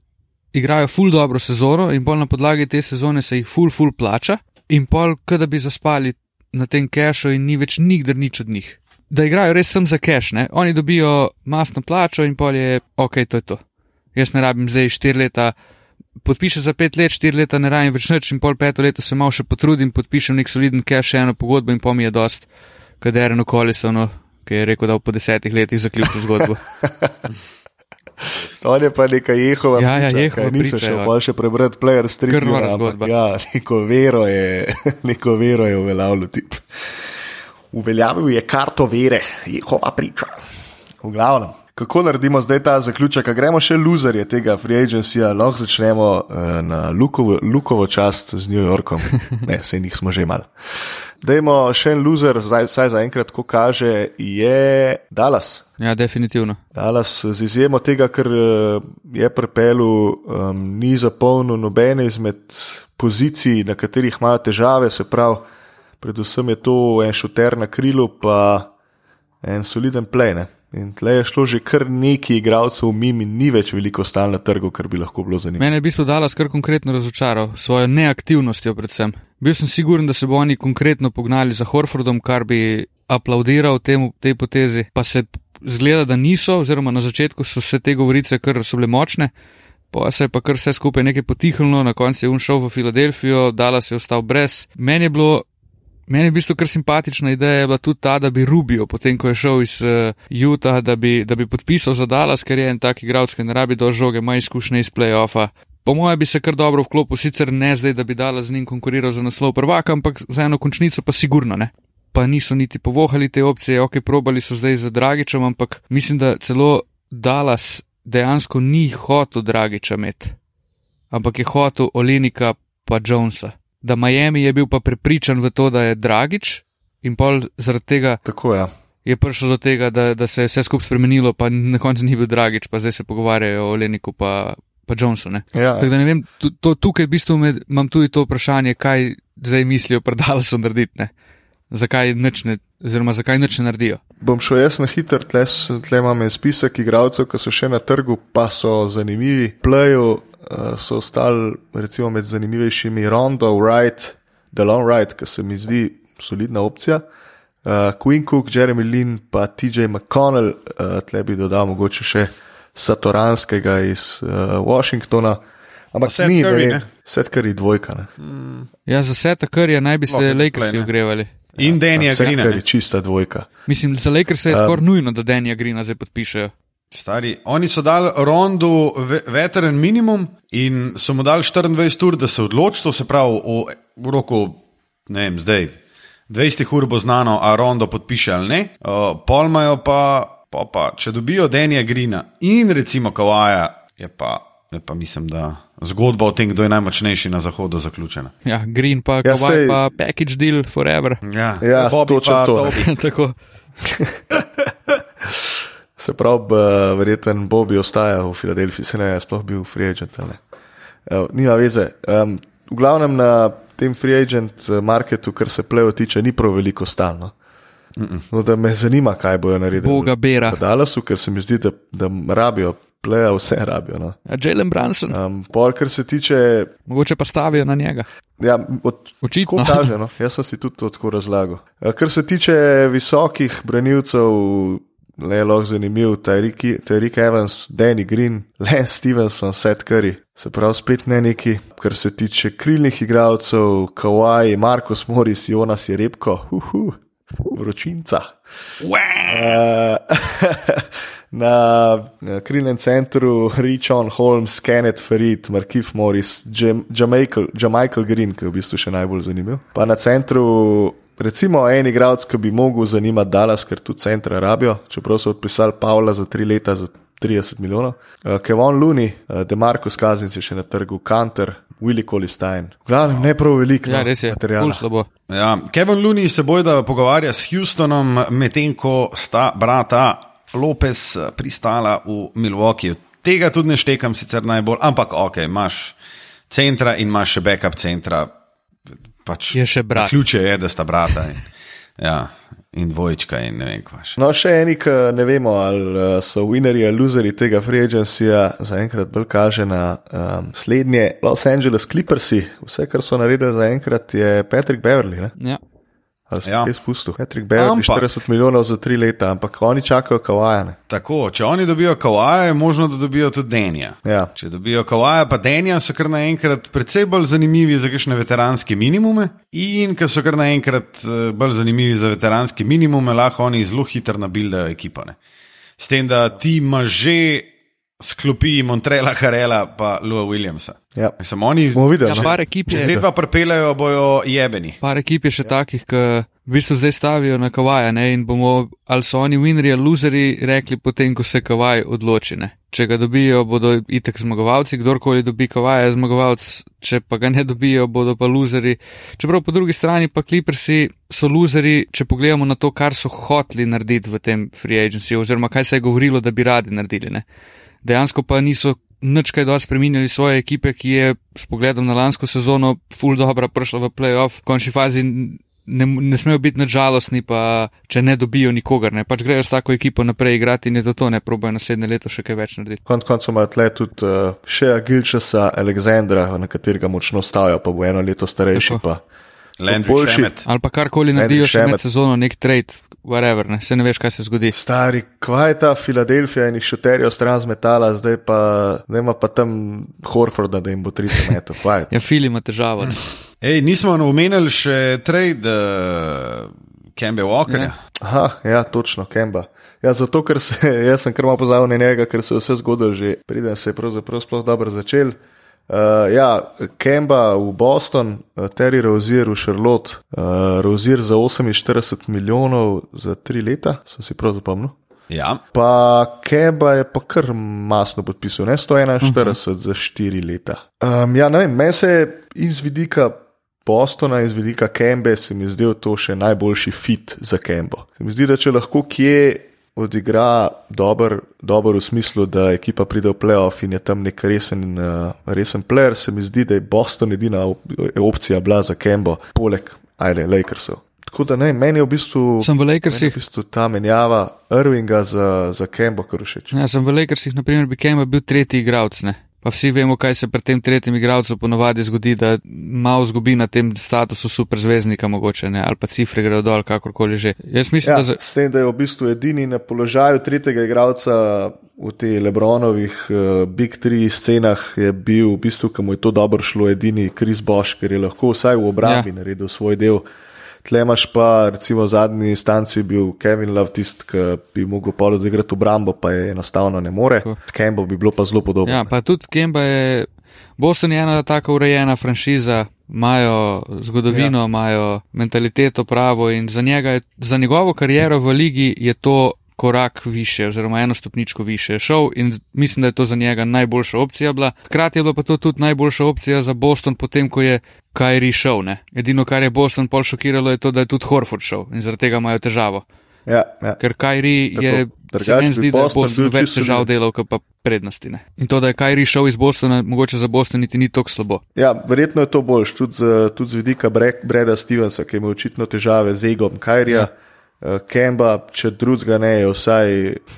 igrajo full dobro sezono in pol na podlagi te sezone se jih full, full plača in pol, kada bi zaspali na tem kešu in ni več nikdar nič od njih. Da igrajo res sem za keš, ne? Oni dobijo masno plačo in pol je, ok, to je to. Jaz ne rabim zdaj štiri leta podpiše za pet let, štiri leta, ne rajem več nič, in pol peto leto se malo še potrudim, podpišem nek soliden cash, eno pogodbo in pomi je dost, kader eno kolisono, ki je rekel, da v po desetih letih zaključi zgodbo. On je pa nekaj jehova. Ja, ja, jehova. Nisem še bolj še prebrati player stream. Krvna zgodba. Ja, neko vero je, neko vero je uveljavljal tip. Uveljavil je karto vere, jehova priča. V glavnem kako naredimo zdaj ta zaključek, a gremo še loserje tega free agencyja, lahko začnemo uh, na Lukovo, Lukovo čast z New Yorkom, ne, se jih smo že mal. Dajmo še en loser, zdaj vsaj za enkrat, ko kaže, je Dallas. Ja, definitivno. Dallas z izjemo tega, ker eh, je prepelu, um, ni zapolnil nobene izmed pozicij, na katerih imajo težave, se pravi, predvsem je to en šuter na krilu, pa en soliden play. In tle je šlo že kar nekaj igralcev mimo in ni več veliko stal na trgu, kar bi lahko bilo zanimivo. Mene je v bistvu Dallas kar konkretno razočaral, svojo neaktivnostjo predvsem. Bil sem siguren, da se bo oni konkretno pognali za Horfordom, kar bi aplaudiral temu, tej potezi, pa se zgleda, da niso, oziroma na začetku so se te govorice kar so bile močne. Pa se je pa kar vse skupaj nekaj potihnilo, na koncu je on šel v Filadelfijo, Dallas je ostal brez. Meni je bilo Meni je v bistvu kar simpatična ideja bila tudi ta, da bi Rubio, potem ko je šel iz uh, Utah, da bi, da bi podpisal za Dallas, ker je en tak igralec, ki ne rabi do žoge, ima izkušnje iz playoffa. Po mojem bi se kar dobro vklopil, sicer ne zdaj, da bi Dallas z njim konkuriral za naslov prvaka, ampak za eno končnico pa sigurno ne. Pa niso niti povohali te opcije, ok, probali so zdaj za Dragičem, ampak mislim, da celo Dallas dejansko ni hotel Dragiča imeti, ampak je hotel Olenika pa Jonesa da Miami je bil pa prepričan v to, da je Dragič in pol zaradi tega. Tako je. Je prišel do tega, da, da se je vse skupaj spremenilo, pa na koncu ni bil Dragič, pa zdaj se pogovarjajo o Leniku pa, pa Johnsonu. Ja. Tako da ne vem, to, to, tukaj v bistvu med, imam tudi to vprašanje, kaj zdaj mislijo predalo so narediti, ne? zakaj nečne, oziroma zakaj nečne naredijo. Bom šel jaz na hiter, tle, tle imam en spisek igralcev, ki so še na trgu, pa so zanimivi. Playu uh, so ostali recimo med zanimivejšimi Rondo, Wright, Delon Wright, ki se mi zdi solidna opcija. Uh, Queen Cook, Jeremy Lin, pa TJ McConnell, uh, tle bi dodal mogoče še Satoranskega iz uh, Washingtona. Ampak se ni, ne, set kari dvojka. Mm. Ja, za seta kari naj bi se Lakersi ogrevali. In Denija Grina. Set kari čista dvojka. Mislim, za Lakers je um, skoraj nujno, da Denija Grina zdaj podpišejo. Stari, oni so dali rondu veteran minimum in so mu dali 24 ur, da se odloči, to se pravi v, v roku, ne vem, zdaj. 20 ur bo znano, a rondo podpiše ali ne. Uh, Polmajo pa, pa, pa, če dobijo Denija Grina in recimo Kawaja, je pa, je pa mislim, da zgodba o tem, kdo je najmočnejši na zahodu, zaključena. Ja, Green pa, ja, Kawaj sej... pa, package deal forever. Ja, ja točno to. Tako. Se pravi, verjeten Bobby ostaja v Filadelfiji, se ne sploh bil free agent. Nima veze. Um, v glavnem na tem free agent eh, marketu, kar se plejo tiče, ni prav veliko stalno. No, da me zanima, kaj bojo naredili. Boga bera. V Dallasu, ker se mi zdi, da, da rabijo, plejo vse rabijo. No. Jalen Branson. Um, pol, kar se tiče. Mogoče pa stavijo na njega. Ja, od, Očitno. Kaže, no. Jaz sem si tudi to tako razlagal. Kar se tiče visokih branilcev le lahko zanimiv, Tyreek Evans, Danny Green, Lance Stevenson, Seth Curry. Se pravi, spet ne neki, kar se tiče krilnih igralcev, Kawhi, Markus Morris, Jonas je repko, uhu, vročinca. Uh, na krilnem centru Richon Holmes, Kenneth Farid, Markif Morris, Jamichael Green, ki je v bistvu še najbolj zanimiv. Pa na centru Recimo en igralec, ki bi mogel zanimati Dallas, ker tu centra rabijo, čeprav so odpisali Pavla za tri leta za 30 milijonov. Uh, Kevon Luni, uh, Demarcus Kaznic je še na trgu, Kanter, Willy Colistein. Glavno, ne prav veliko. Ja, res je. Materiala. Ful slabo. Ja, Kevin Looney se bojda pogovarja s Houstonom, medtem ko sta brata Lopez pristala v Milwaukeeju. Tega tudi ne štekam sicer najbolj, ampak ok, imaš centra in imaš še backup centra. Pač Je še brat. Ključe je, da sta brata. In, ja, in dvojčka in ne vem kva še. No, še eni, ki ne vemo, ali eh, so winnerji ali loserji tega free agencyja, zaenkrat bolj kaže na um, slednje Los Angeles Clippersi. Vse, kar so naredili zaenkrat, je Patrick Beverly. Ne? Ja. Ja. je spustil? Patrick Beverly, Ampak- 40 milijonov za tri leta, ampak oni čakajo kavajane. Tako, če oni dobijo kawaja, je možno, da dobijo tudi Denja. Ja. Če dobijo kawaja, pa Denja, so kar naenkrat precej bolj zanimivi za kakšne veteranske minimume. In ker so kar naenkrat eh, bolj zanimivi za veteranske minimume, lahko oni zelo hitro nabildajo ekipane. S tem, da ti imaš že sklopi Montrela, Harela pa Lua Williamsa. Ja. Sem oni, Bomo videli. Ja, par ekip je. te dva prepelejo, bojo jebeni. Par ekip je še takih, ki v bistvu zdaj stavijo na kavaja ne? in bomo, ali so oni winnerji ali loseri, rekli potem, ko se kavaj odloči. Ne? Če ga dobijo, bodo itek zmagovalci, kdorkoli dobi kavaja, je zmagovalec, če pa ga ne dobijo, bodo pa loseri. Čeprav po drugi strani pa kliprsi so loseri, če pogledamo na to, kar so hoteli narediti v tem free agency, oziroma kaj se je govorilo, da bi radi naredili. Ne? Dejansko pa niso nič kaj dosti spremenili svoje ekipe, ki je s pogledom na lansko sezono full dobro prišla v playoff, v končni fazi ne, ne smejo biti nadžalostni, pa če ne dobijo nikogar, ne pač grejo s tako ekipo naprej igrati in je to to, ne probojajo naslednje leto še kaj več narediti. Konec koncev ima tle tudi uh, še Agilčasa Aleksandra, na katerega močno stavijo, pa bo eno leto starejši. Tako. Pa. Landry boljši. Šemet. Ali pa karkoli naredijo še med sezono, nek trade, whatever, ne, se ne veš, kaj se zgodi. Stari, kva je ta Filadelfija in jih šuterijo stran z metala, zdaj pa ne ima pa tam Horforda, da jim bo 30 metrov. Kva je to? Ja, Fili ima težavo. Ej, nismo omenili še trade uh, Kembe Walkerja. Aha, ja, točno, Kemba. Ja, zato, ker se, jaz sem kar malo pozabil na njega, ker se je vse zgodilo že, preden se je pravzaprav sploh dobro začel. Uh, ja, Kemba v Boston, uh, Terry Rozier v Charlotte, uh, Rozier za 48 milijonov za tri leta, sem si prav zapomnil. Ja. Pa Kemba je pa kar masno podpisal, ne 141 uh -huh. za 4 leta. Um, ja, ne vem, meni se je iz vidika Bostona, iz vidika Kembe, se mi zdel to še najboljši fit za Kembo. Se mi zdi, da če lahko kje odigra dober, dober v smislu, da ekipa pride v playoff in je tam nek resen, uh, resen player, se mi zdi, da je Boston edina op opcija bila za Kembo, poleg ajde, Lakersov. Tako da ne, meni je v bistvu. Sem v Meni je Lakersih, v bistvu ta menjava Irvinga za, za Kembo kar všeč. ja, sem v Lakersih, naprimer, bi Kemba bil tretji igralec, ne. Pa vsi vemo, kaj se pri tem tretjem igralcu ponovadi zgodi, da malo zgubi na tem statusu superzvezdnika mogoče, ne, ali pa cifre gredo dol, kakorkoli že. Jaz mislim, Ja, da za, s tem, da je v bistvu edini na položaju tretjega igralca v teh Lebronovih uh, Big Three scenah, je bil v bistvu, ki mu je to dobro šlo, edini Kris Bosch, ker je lahko vsaj v obrambi ja. naredil svoj del. Tle imaš pa, recimo, v zadnji instanci bil Kevin Love tisti, ki bi mogel polo odigrati obrambo, pa je enostavno ne more. Kembo bi bilo pa zelo podobno. Ja, pa tudi Kemba je. Boston je ena tako urejena franšiza, imajo zgodovino, imajo ja. mentaliteto pravo in za, je, za njegovo kariero v ligi je to korak više, oziroma eno stopničko više šel in mislim, da je to za njega najboljša opcija bila. Hkrati je bila pa to tudi najboljša opcija za Boston, potem ko je Kairi šel. Ne? Edino, kar je Boston pol šokiralo, je to, da je tudi Horford šel in zaradi tega imajo težavo. Ja, ja. Ker Kairi Tako, je, se drugače meni zdi, da je Boston Boston več težav delal, pa prednosti. Ne. In to, da je Kairi šel iz Bostona, mogoče za Boston niti ni tako slabo. Ja, verjetno je to boljš, tudi z, tudi z vidika Bre- Breda Stevensa, ki ima očitno težave z egom Kajrija. Ja. Kemba, če drugega ne, je vsaj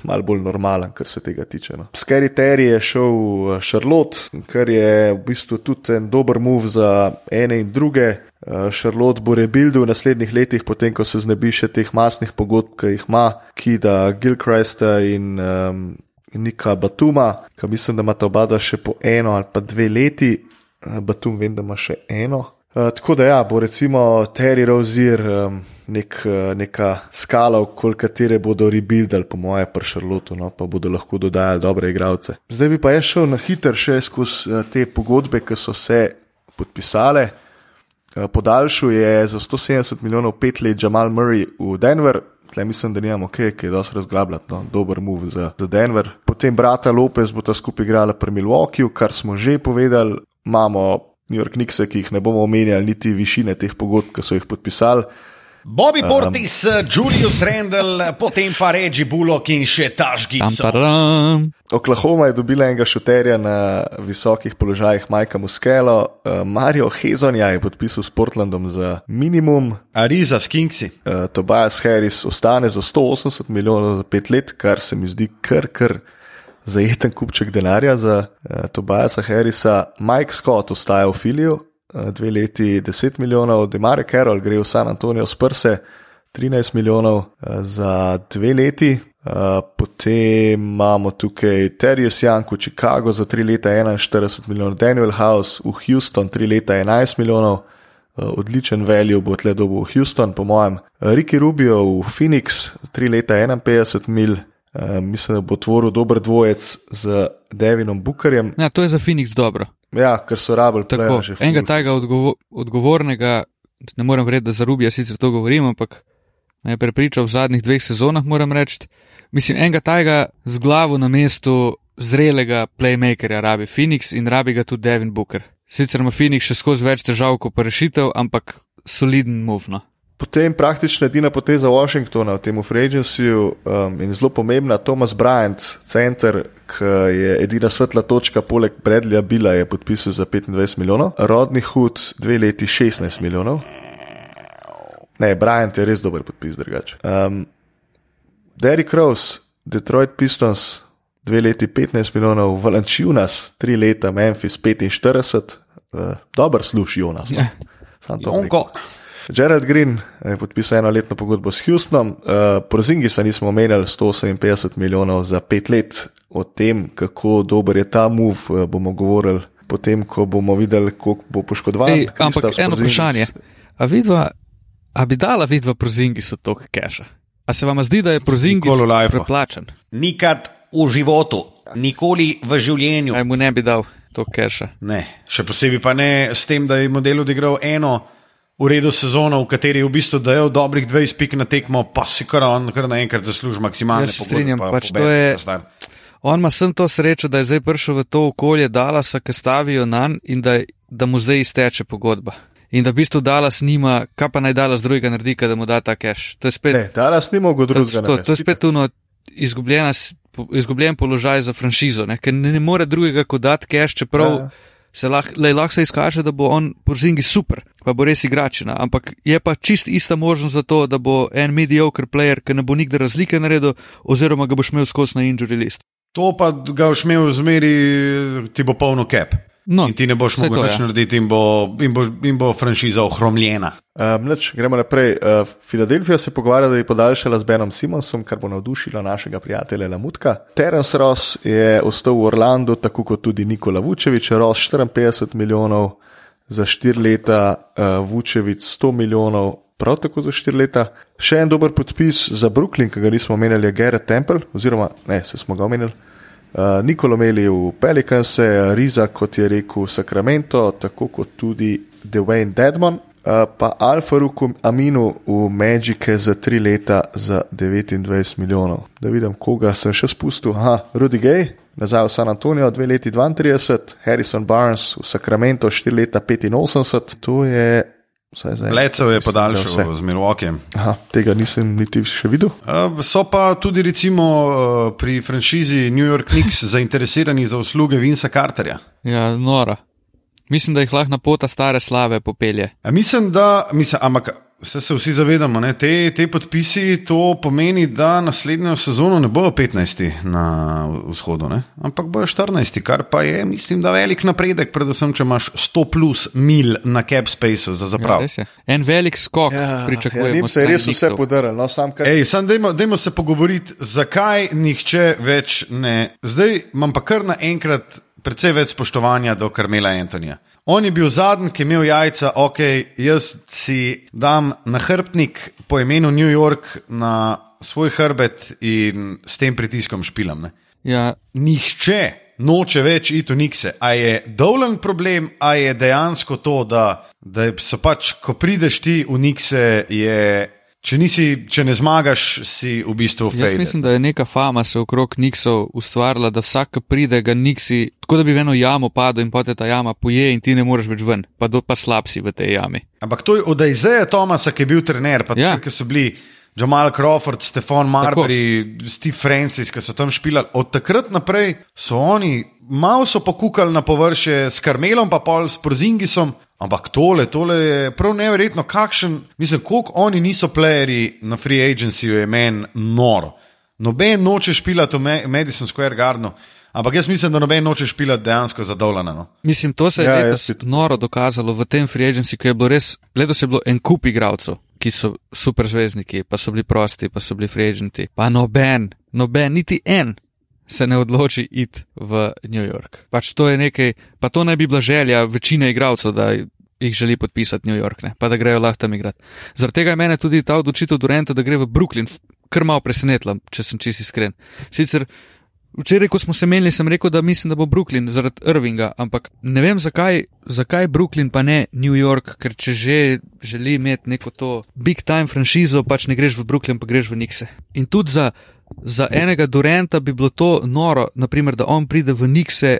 malo bolj normalen, kar se tega tiče. No. Scary Terry je šel v Charlotte, kar je v bistvu tudi en dober move za ene in druge. Eh, Charlotte bo rebuildil v naslednjih letih, potem ko se znebi še teh masnih pogodb, ki jih ima, Kida Gilchrista in um, Nika Batuma, ki mislim, da imata oba dva še po eno ali pa dve leti. Eh, Batum vem, da ima še eno. Uh, tako da ja, bo recimo Terry Rozier um, nek, uh, neka skala, okoli katere bodo rebuildali, po moje, pri Šarlotu, no, pa bodo lahko dodajali dobre igralce. Zdaj bi pa jaz šel na hiter še skozi uh, te pogodbe, ki so se podpisale. Uh, podaljšal je za 170 milijonov pet let Jamal Murray v Denver, tle mislim, da nimamo kaj, ki je dosti razglabljati, no, dober move za, za Denver. Potem brata Lopez bo ta skupaj igrala pri Milwaukeeju, kar smo že povedali, imamo New York Knicks, ki jih ne bomo omenjali, niti višine teh pogodb, ki so jih podpisali. Bobby Portis, um, Julius Randall, potem pa Reggie Bullock in še Taž Gibson. Oklahoma je dobila enega šuterja na visokih položajih, Majka Muskelo, uh, Mario Hezonja je podpisal s Portlandom za minimum. Ariza s Kingsi. Uh, Tobias Harris ostane za 180 milijonov za pet let, kar se mi zdi kar kar. Zajeten kupček denarja za uh, Tobiasa Harrisa, Mike Scott ostaja v Filiju, Eh, dve leti 10 milijonov, Demare Carroll gre v San Antonijo s prse 13 milijonov eh, za dve leti. Eh, potem imamo tukaj Terjes Jank v Chicago za 3 leta 41 milijonov, Daniel House v Houston 3 leta 11 milijonov, odličen value bo tle dobil Houston, po mojem. Ricky Rubio v Phoenix 3 leta 51 mil. Uh, mislim, da bo tvoril dober dvojec z Devinom Bookerjem. Ja, to je za Phoenix dobro. Ja, ker so rabili tako. Enega tega odgovo odgovornega, ne morem reči, da za Rubija sicer to govorim, ampak me je prepričal v zadnjih dveh sezonah, moram reči. Mislim, enega tega z glavo na mestu zrelega playmakerja rabi Phoenix in rabi ga tudi Devin Booker. Sicer ima Phoenix še skozi več težav kot rešitev, ampak soliden movno. Potem praktično edina poteza Washingtona v tem Fregencyju um, in zelo pomembna, Thomas Bryant, center, ki je edina svetla točka, poleg Bradleya Bila je podpisal za 25 milijonov, Rodney Hood dve leti 16 milijonov. Ne, Bryant je res dober podpis, drugače. Um, Derrick Rose, Detroit Pistons, dve leti 15 milijonov, Valančiunas, tri leta, Memphis 45, uh, dober služ Jonas. No? Yeah. Gerald Green je podpisal enoletno pogodbo s Houstonom, uh, eh, Prozingisa nismo omenjali 158 milijonov za pet let. O tem, kako dober je ta move, uh, bomo govorili potem, ko bomo videli, koliko bo poškodovan. Ej, ampak eno vprašanje. A, vidva, a bi dala vidva Prozingisu tok keša? A se vam zdi, da je Prozingis preplačen? Nikad v životu, nikoli v življenju. Aj mu ne bi dal tok keša. Ne, še posebej pa ne s tem, da je model odigral eno v redu sezono, v kateri je v bistvu dajal dobrih 20 pik na tekmo, pa si kar on kar naenkrat zasluži maksimalno. Ja, strinjam, pa, pač to je. On ima sem to srečo, da je zdaj prišel v to okolje Dalasa, ki stavijo na njega in da, da mu zdaj izteče pogodba. In da v bistvu Dalas nima, kaj pa naj Dalas drugega naredi, da mu da ta cash. To je spet. Ne, Dalas nima drugega. To, to je spet tuno izgubljen položaj za franšizo, ne? ker ne, ne more drugega kot dati cash, čeprav. Ja se lahko lah izkaže, da bo on po zingi super, pa bo res igračina. Ampak je pa čist ista možnost za to, da bo en mediocre player, ki ne bo nikdar razlike naredil, oziroma ga boš imel skozi na injury list. To pa ga boš imel v zmeri, ti bo polno cap. No, in ti ne boš mogel več narediti, in bo, in, bo, in bo franšiza ohromljena. Um, neč, gremo naprej. Uh, Filadelfija se pogovarja, da je podaljšala z Benom Simonsom, kar bo navdušilo našega prijatelja Lamutka. Terence Ross je ostal v Orlandu, tako kot tudi Nikola Vučevič, Ross 54 milijonov za 4 leta, uh, Vučevič 100 milijonov. Prav tako za štiri leta. Še en dober podpis za Brooklyn, ki ga nismo omenjali, je Garrett Temple, oziroma ne, se smo ga omenjali. Uh, Nikolo Meli v Pelikanse, Riza, kot je rekel, Sacramento, tako kot tudi Dwayne Dedmon, uh, pa Alfa Ruku Aminu v Magike za tri leta za 29 milijonov. Da vidim, koga sem še spustil. Aha, Rudy Gay, nazaj v San Antonijo, dve leti 32, Harrison Barnes v Sacramento, štiri leta 85. To je Lecev je podaljšal z Milwaukeeem. Tega nisem niti še videl. Uh, so pa tudi recimo, uh, pri franšizi New York Knicks zainteresirani za usluge Vinca Carterja. Ja, nora. Mislim, da jih lahko na pota stare slave popelje. A mislim, da. Mislim, ampak, Vse se vsi zavedamo, da te, te podpisi to pomeni, da naslednjo sezono ne bojo 15 na vzhodu, ne? ampak bojo 14, kar pa je, mislim, da velik napredek, predvsem, če imaš 100 plus mil na cap spaceu za zapravo. Ja, en velik skok, ja, pričakujemo. Ja, se je res vse podarilo, no, sam kaj. Ej, sam dajmo, dajmo se pogovoriti, zakaj nihče več ne. Zdaj imam pa kar naenkrat precej več spoštovanja do Karmela Antonija. On je bil zadnji, ki je imel jajca, ok, jaz si dam nahrbtnik po imenu New York na svoj hrbet in s tem pritiskom špilam. Ja. Nihče noče več iti v Nikse. A je dolen problem, a je dejansko to, da, da so pač, ko prideš ti v Nikse, je Če, nisi, če ne zmagaš, si v bistvu Jaz fade. mislim, da je neka fama se okrog Nixov ustvarila, da vsak, ki pride, ga Nixi, tako da bi v eno jamo padel in potem ta jama poje in ti ne moreš več ven, pa, do, pa slab si v tej jami. Ampak to je od Aizeja Tomasa, ki je bil trener, pa Ja. tudi, ki so bili Jamal Crawford, Stefan Marbury, Steve Francis, ki so tam špilali. Od takrat naprej so oni malo so pokukali na površje s Karmelom, pa pol s Porzingisom. Ampak tole, tole je prav neverjetno, kakšen, mislim, koliko oni niso playeri na free agencyju, je meni noro. Noben noče špilati v Ma- Madison Square Gardenu, ampak jaz mislim, da noben noče špilati dejansko za Dolana. No. Mislim, to se je Ja, letos noro dokazalo v tem free agency, ki je bilo res, letos je bilo en kup igralcev, ki so super zvezdniki, pa so bili prosti, pa so bili free agenti. Pa noben, noben, niti en se ne odloči iti v New York. Pač to je nekaj, pa to naj bi bila želja večine igralcev, da jih želi podpisati New York, ne? pa da grejo lahko tam igrati. Zaradi tega je mene tudi ta odločitev Durenta, da gre v Brooklyn, kar malo presenetila, če sem čisi iskren. Sicer Včeraj, ko smo se menili, sem rekel, da mislim, da bo Brooklyn zaradi Irvinga, ampak ne vem, zakaj, zakaj Brooklyn pa ne New York, ker če že želi imeti neko to big time franšizo, pač ne greš v Brooklyn, pa greš v Nixe. In tudi za, za enega Durenta bi bilo to noro, naprimer, da on pride v Nixe,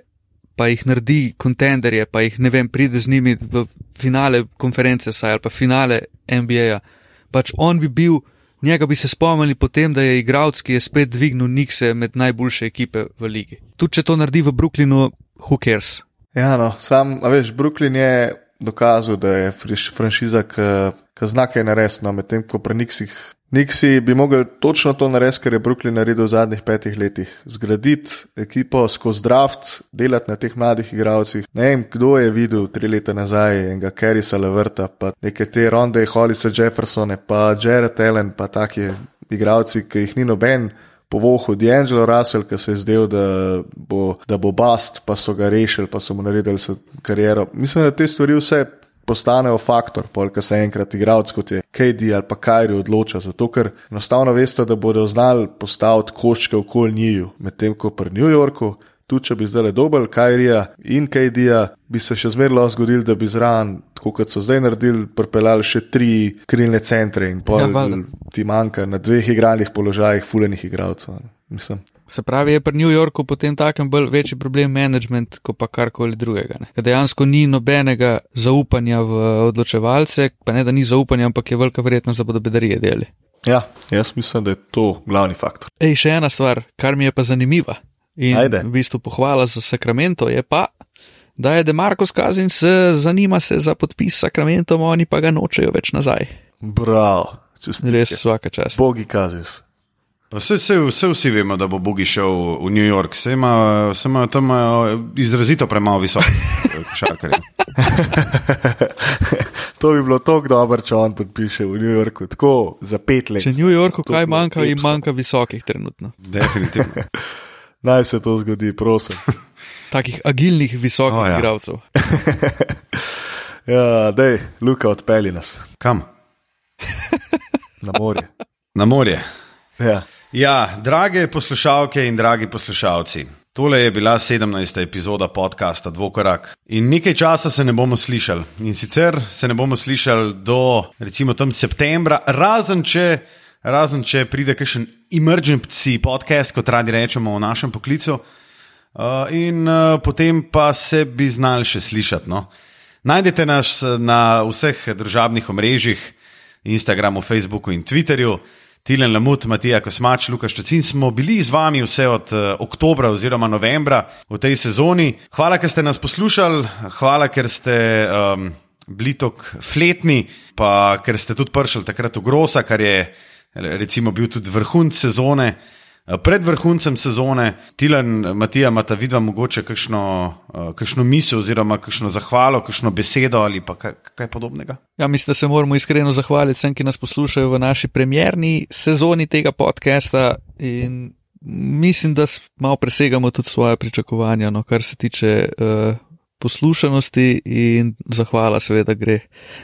pa jih naredi kontenderje, pa jih ne vem, pride z njimi v finale konference vsaj ali pa finale NBA-ja. Pač on bi bil. Njega bi se spomnili potem, da je igralec, ki je spet dvignil Nikse med najboljše ekipe v ligi. Tudi če to naredi v Brooklynu, who cares? Ja, no, sam, a veš, Brooklyn je dokazal, da je franšiza, ki zna kaj narediti, no, medtem ko pri Nixih. Nixi bi mogli točno to narediti, kar je Brooklyn naredil v zadnjih petih letih. Zgraditi ekipo skozi draft, delati na teh mladih igralcih. Ne vem, kdo je videl tri leta nazaj enega Kerrisa Leverta, pa neke te Ronde, Hollisa Jeffersone, pa Jared Allen, pa taki igralci, ki jih ni noben povohu D'Angelo Russell, ki se je zdel, da bo, da bo bast, pa so ga rešili, pa so mu naredili so kariero. Mislim, da te stvari vse postanejo faktor, polk se enkrat igralec kot je KD ali pa Kajri odloča, zato ker enostavno veste, da bodo znali postaviti koščke okoli njiju, medtem ko pri New Yorku. Tudi če bi zdaj dobil Kajrija in KD-ja, bi se še zmeraj lahko zgodilo, da bi zraven, tako kot so zdaj naredili, pripeljali še tri krilne centre in pol Ja, ti manjka na dveh igralnih položajih, fulenih igralcev. Mislim. Se pravi, je pri New Yorku potem takem bolj večji problem management, kot pa karkoli drugega. Ne? Ker dejansko ni nobenega zaupanja v odločevalce, pa ne da ni zaupanja, ampak je velika verjetnost, da bodo bedarije delali. Ja, jaz mislim, da je to glavni faktor. Ej, še ena stvar, kar mi je pa zanimiva in Ajde. v bistvu pohvala za Sacramento, je pa, da je Demarko Skazin se zanima se za podpis s Sacramentom, oni pa ga nočejo več nazaj. Bravo, čestitke. Res vsaka čast. Bogi kazis. Vse, vse, vse vsi vemo, da bo Bogi šel v New York, vse imajo vse imajo tam imajo izrazito premalo visoko košarkarje. to bi bilo tako dobro, če on podpiše v New Yorku, tako za pet let. Če New Yorku To kaj manjka, jim manjka visokih trenutno. Definitivno. Naj se to zgodi, prosim. Takih agilnih, visokih oh, ja. igralcev. Ja, dej, Luka, odpelji nas Kam? na morje. Na morje. Ja. Ja, drage poslušalke in dragi poslušalci. Tole je bila 17. epizoda podcasta Dvokorak. In nekaj časa se ne bomo slišali. In sicer se ne bomo slišali do recimo tam septembra, razen če, razen če pride kakšen emergency podcast, kot radi rečemo v našem poklicu. Uh, in uh, potem pa se bi znali še slišati. No? Najdete nas na vseh družabnih omrežjih, Instagramu, Facebooku in Twitterju. Tilen Lamut, Matija Kosmač, Lukaš Čocin smo bili z vami vse od uh, oktobra oziroma novembra v tej sezoni. Hvala, ker ste nas poslušali, hvala, ker ste um, bili tako fletni, pa ker ste tudi prišli takrat v Grosa, kar je recimo bil tudi vrhunc sezone. Eh, Pred vrhuncem sezone, Tilan, Matija, imata vidva mogoče kakšno, uh, kakšno misel oziroma kakšno zahvalo, kakšno besedo ali pa kaj, kaj podobnega. Ja, mislim, da se moramo iskreno zahvaliti vsem, ki nas poslušajo v naši premjerni sezoni tega podcasta. In mislim, da malo presegamo tudi svoje pričakovanja, no, kar se tiče uh, poslušanosti, in zahvala seveda gre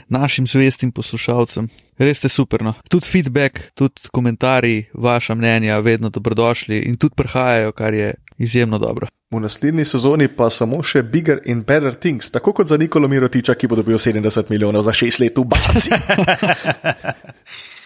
našim zvestim poslušalcem. Res ste super. No. Tudi feedback, tudi komentarji, vaša mnenja, vedno dobrodošli in tudi prihajajo, kar je izjemno dobro. V naslednji sezoni pa samo še bigger in better things, tako kot za Nikolo Mirotiča, ki bo dobil 70 milijonov za 6 let v Baci.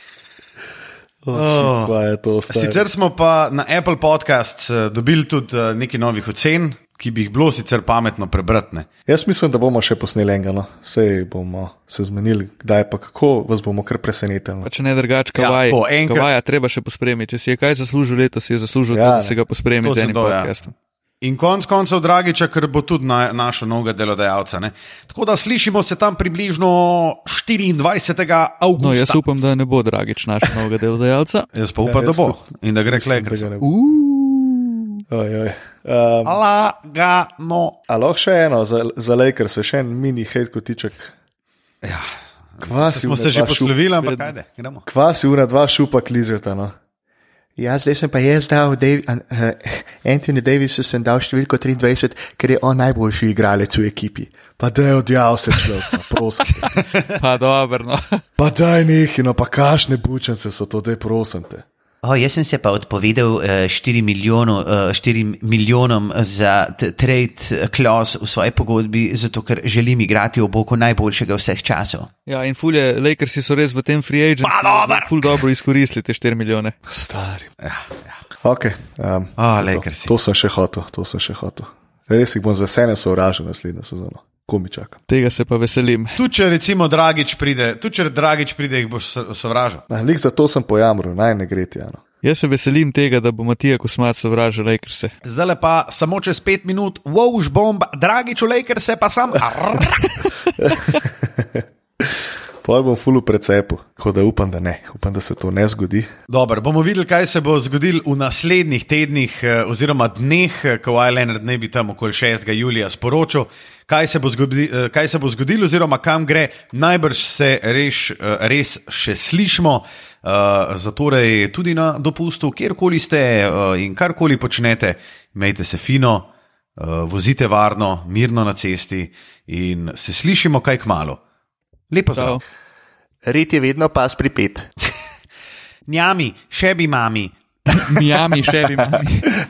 Oh, Kaj je to? Stari? Sicer smo pa na Apple Podcast eh, dobili tudi eh, nekaj novih ocen, ki bi jih bilo sicer pametno prebrati. ne. Jaz mislim, da bomo še posneli enega, no. Sej bomo se zmenili, kdaj pa kako, vas bomo kar presenetili. no. Pa če ne drugač, Ja, kavaj. tako, enkrat- Kavaja treba še pospremiti. Če si je kaj zaslužil letos, si je zaslužil, Ja, ja, da se ga pospremi z enim ja. podcastom. In konc koncev, Dragiča, ker bo tudi na, našo novega delodajalca. Ne? Tako da slišimo se tam približno 24. avgusta. No, jaz upam, da ne bo dragič našega novega delodajalca. Jaz pa upam, Ja, da jaz bo tudi. in da gre Mislim, da klekati. ga Um, Lagano. a lahko še eno za, za Lakers, še en mini hate kotiček. Ja, Kva si smo se že poslovili, ampak ajde, gremo. Kva si ura dva šupa klizeta, no. Ja, zdaj sem pa jaz dal Dave, an, uh, Anthony Davisu sem dal številko 23, ker je on najboljši igralec v ekipi. Pa da je odjal se človek, no, prosim. Pa dobro, no. Pa daj nekaj, no pa kašne bučence so to, daj prosim te. O, jaz sem se pa odpovedal uh, 4, milijonu, uh, 4 milijonom za trade clause v svoji pogodbi, zato ker želim igrati v boku najboljšega vseh časov. Ja, in fulje, Lakersi so res v tem free agentu ful dobro izkoristili te 4 milijone. Stari. Ja, ja. Ok. Um, A, to, Lakersi. to sem še hotel, to sem še hotel. Res jih bom z veseljem sovražil naslednjo sezono. Ko mi čakam. Tega se pa veselim. Tudi če recimo Dragič pride, tudi če Dragič pride, jih boš so- sovražil. Ah, Lik za to sem pojamral, naj ne gre ti, ano. Jaz se veselim tega, da bo Matija Kosmac sovražil Lakerse. Zdaj pa samo čez pet minut, wow, bomba, Dragič v Lakers se pa sam. Pol bom fulu precepu, tako da upam, da ne. Upam, da se to ne zgodi. Dobro, bomo videli, kaj se bo zgodilo v naslednjih tednih eh, oziroma dneh, eh, ko Leonard ne bi tam okoli 6. julija sporočil, kaj se bo zgodilo, kaj se bo zgodilo oziroma kam gre. Najbrž se eh, res še slišmo, uh, zatorej tudi na dopustu, kjerkoli ste uh, in karkoli počnete, imejte se fino, uh, vozite varno, mirno na cesti in se slišimo kaj k malu. Lepo zdrav. Rit je vedno pas pripet. Njami, še bi mami. Miami, še bi mami.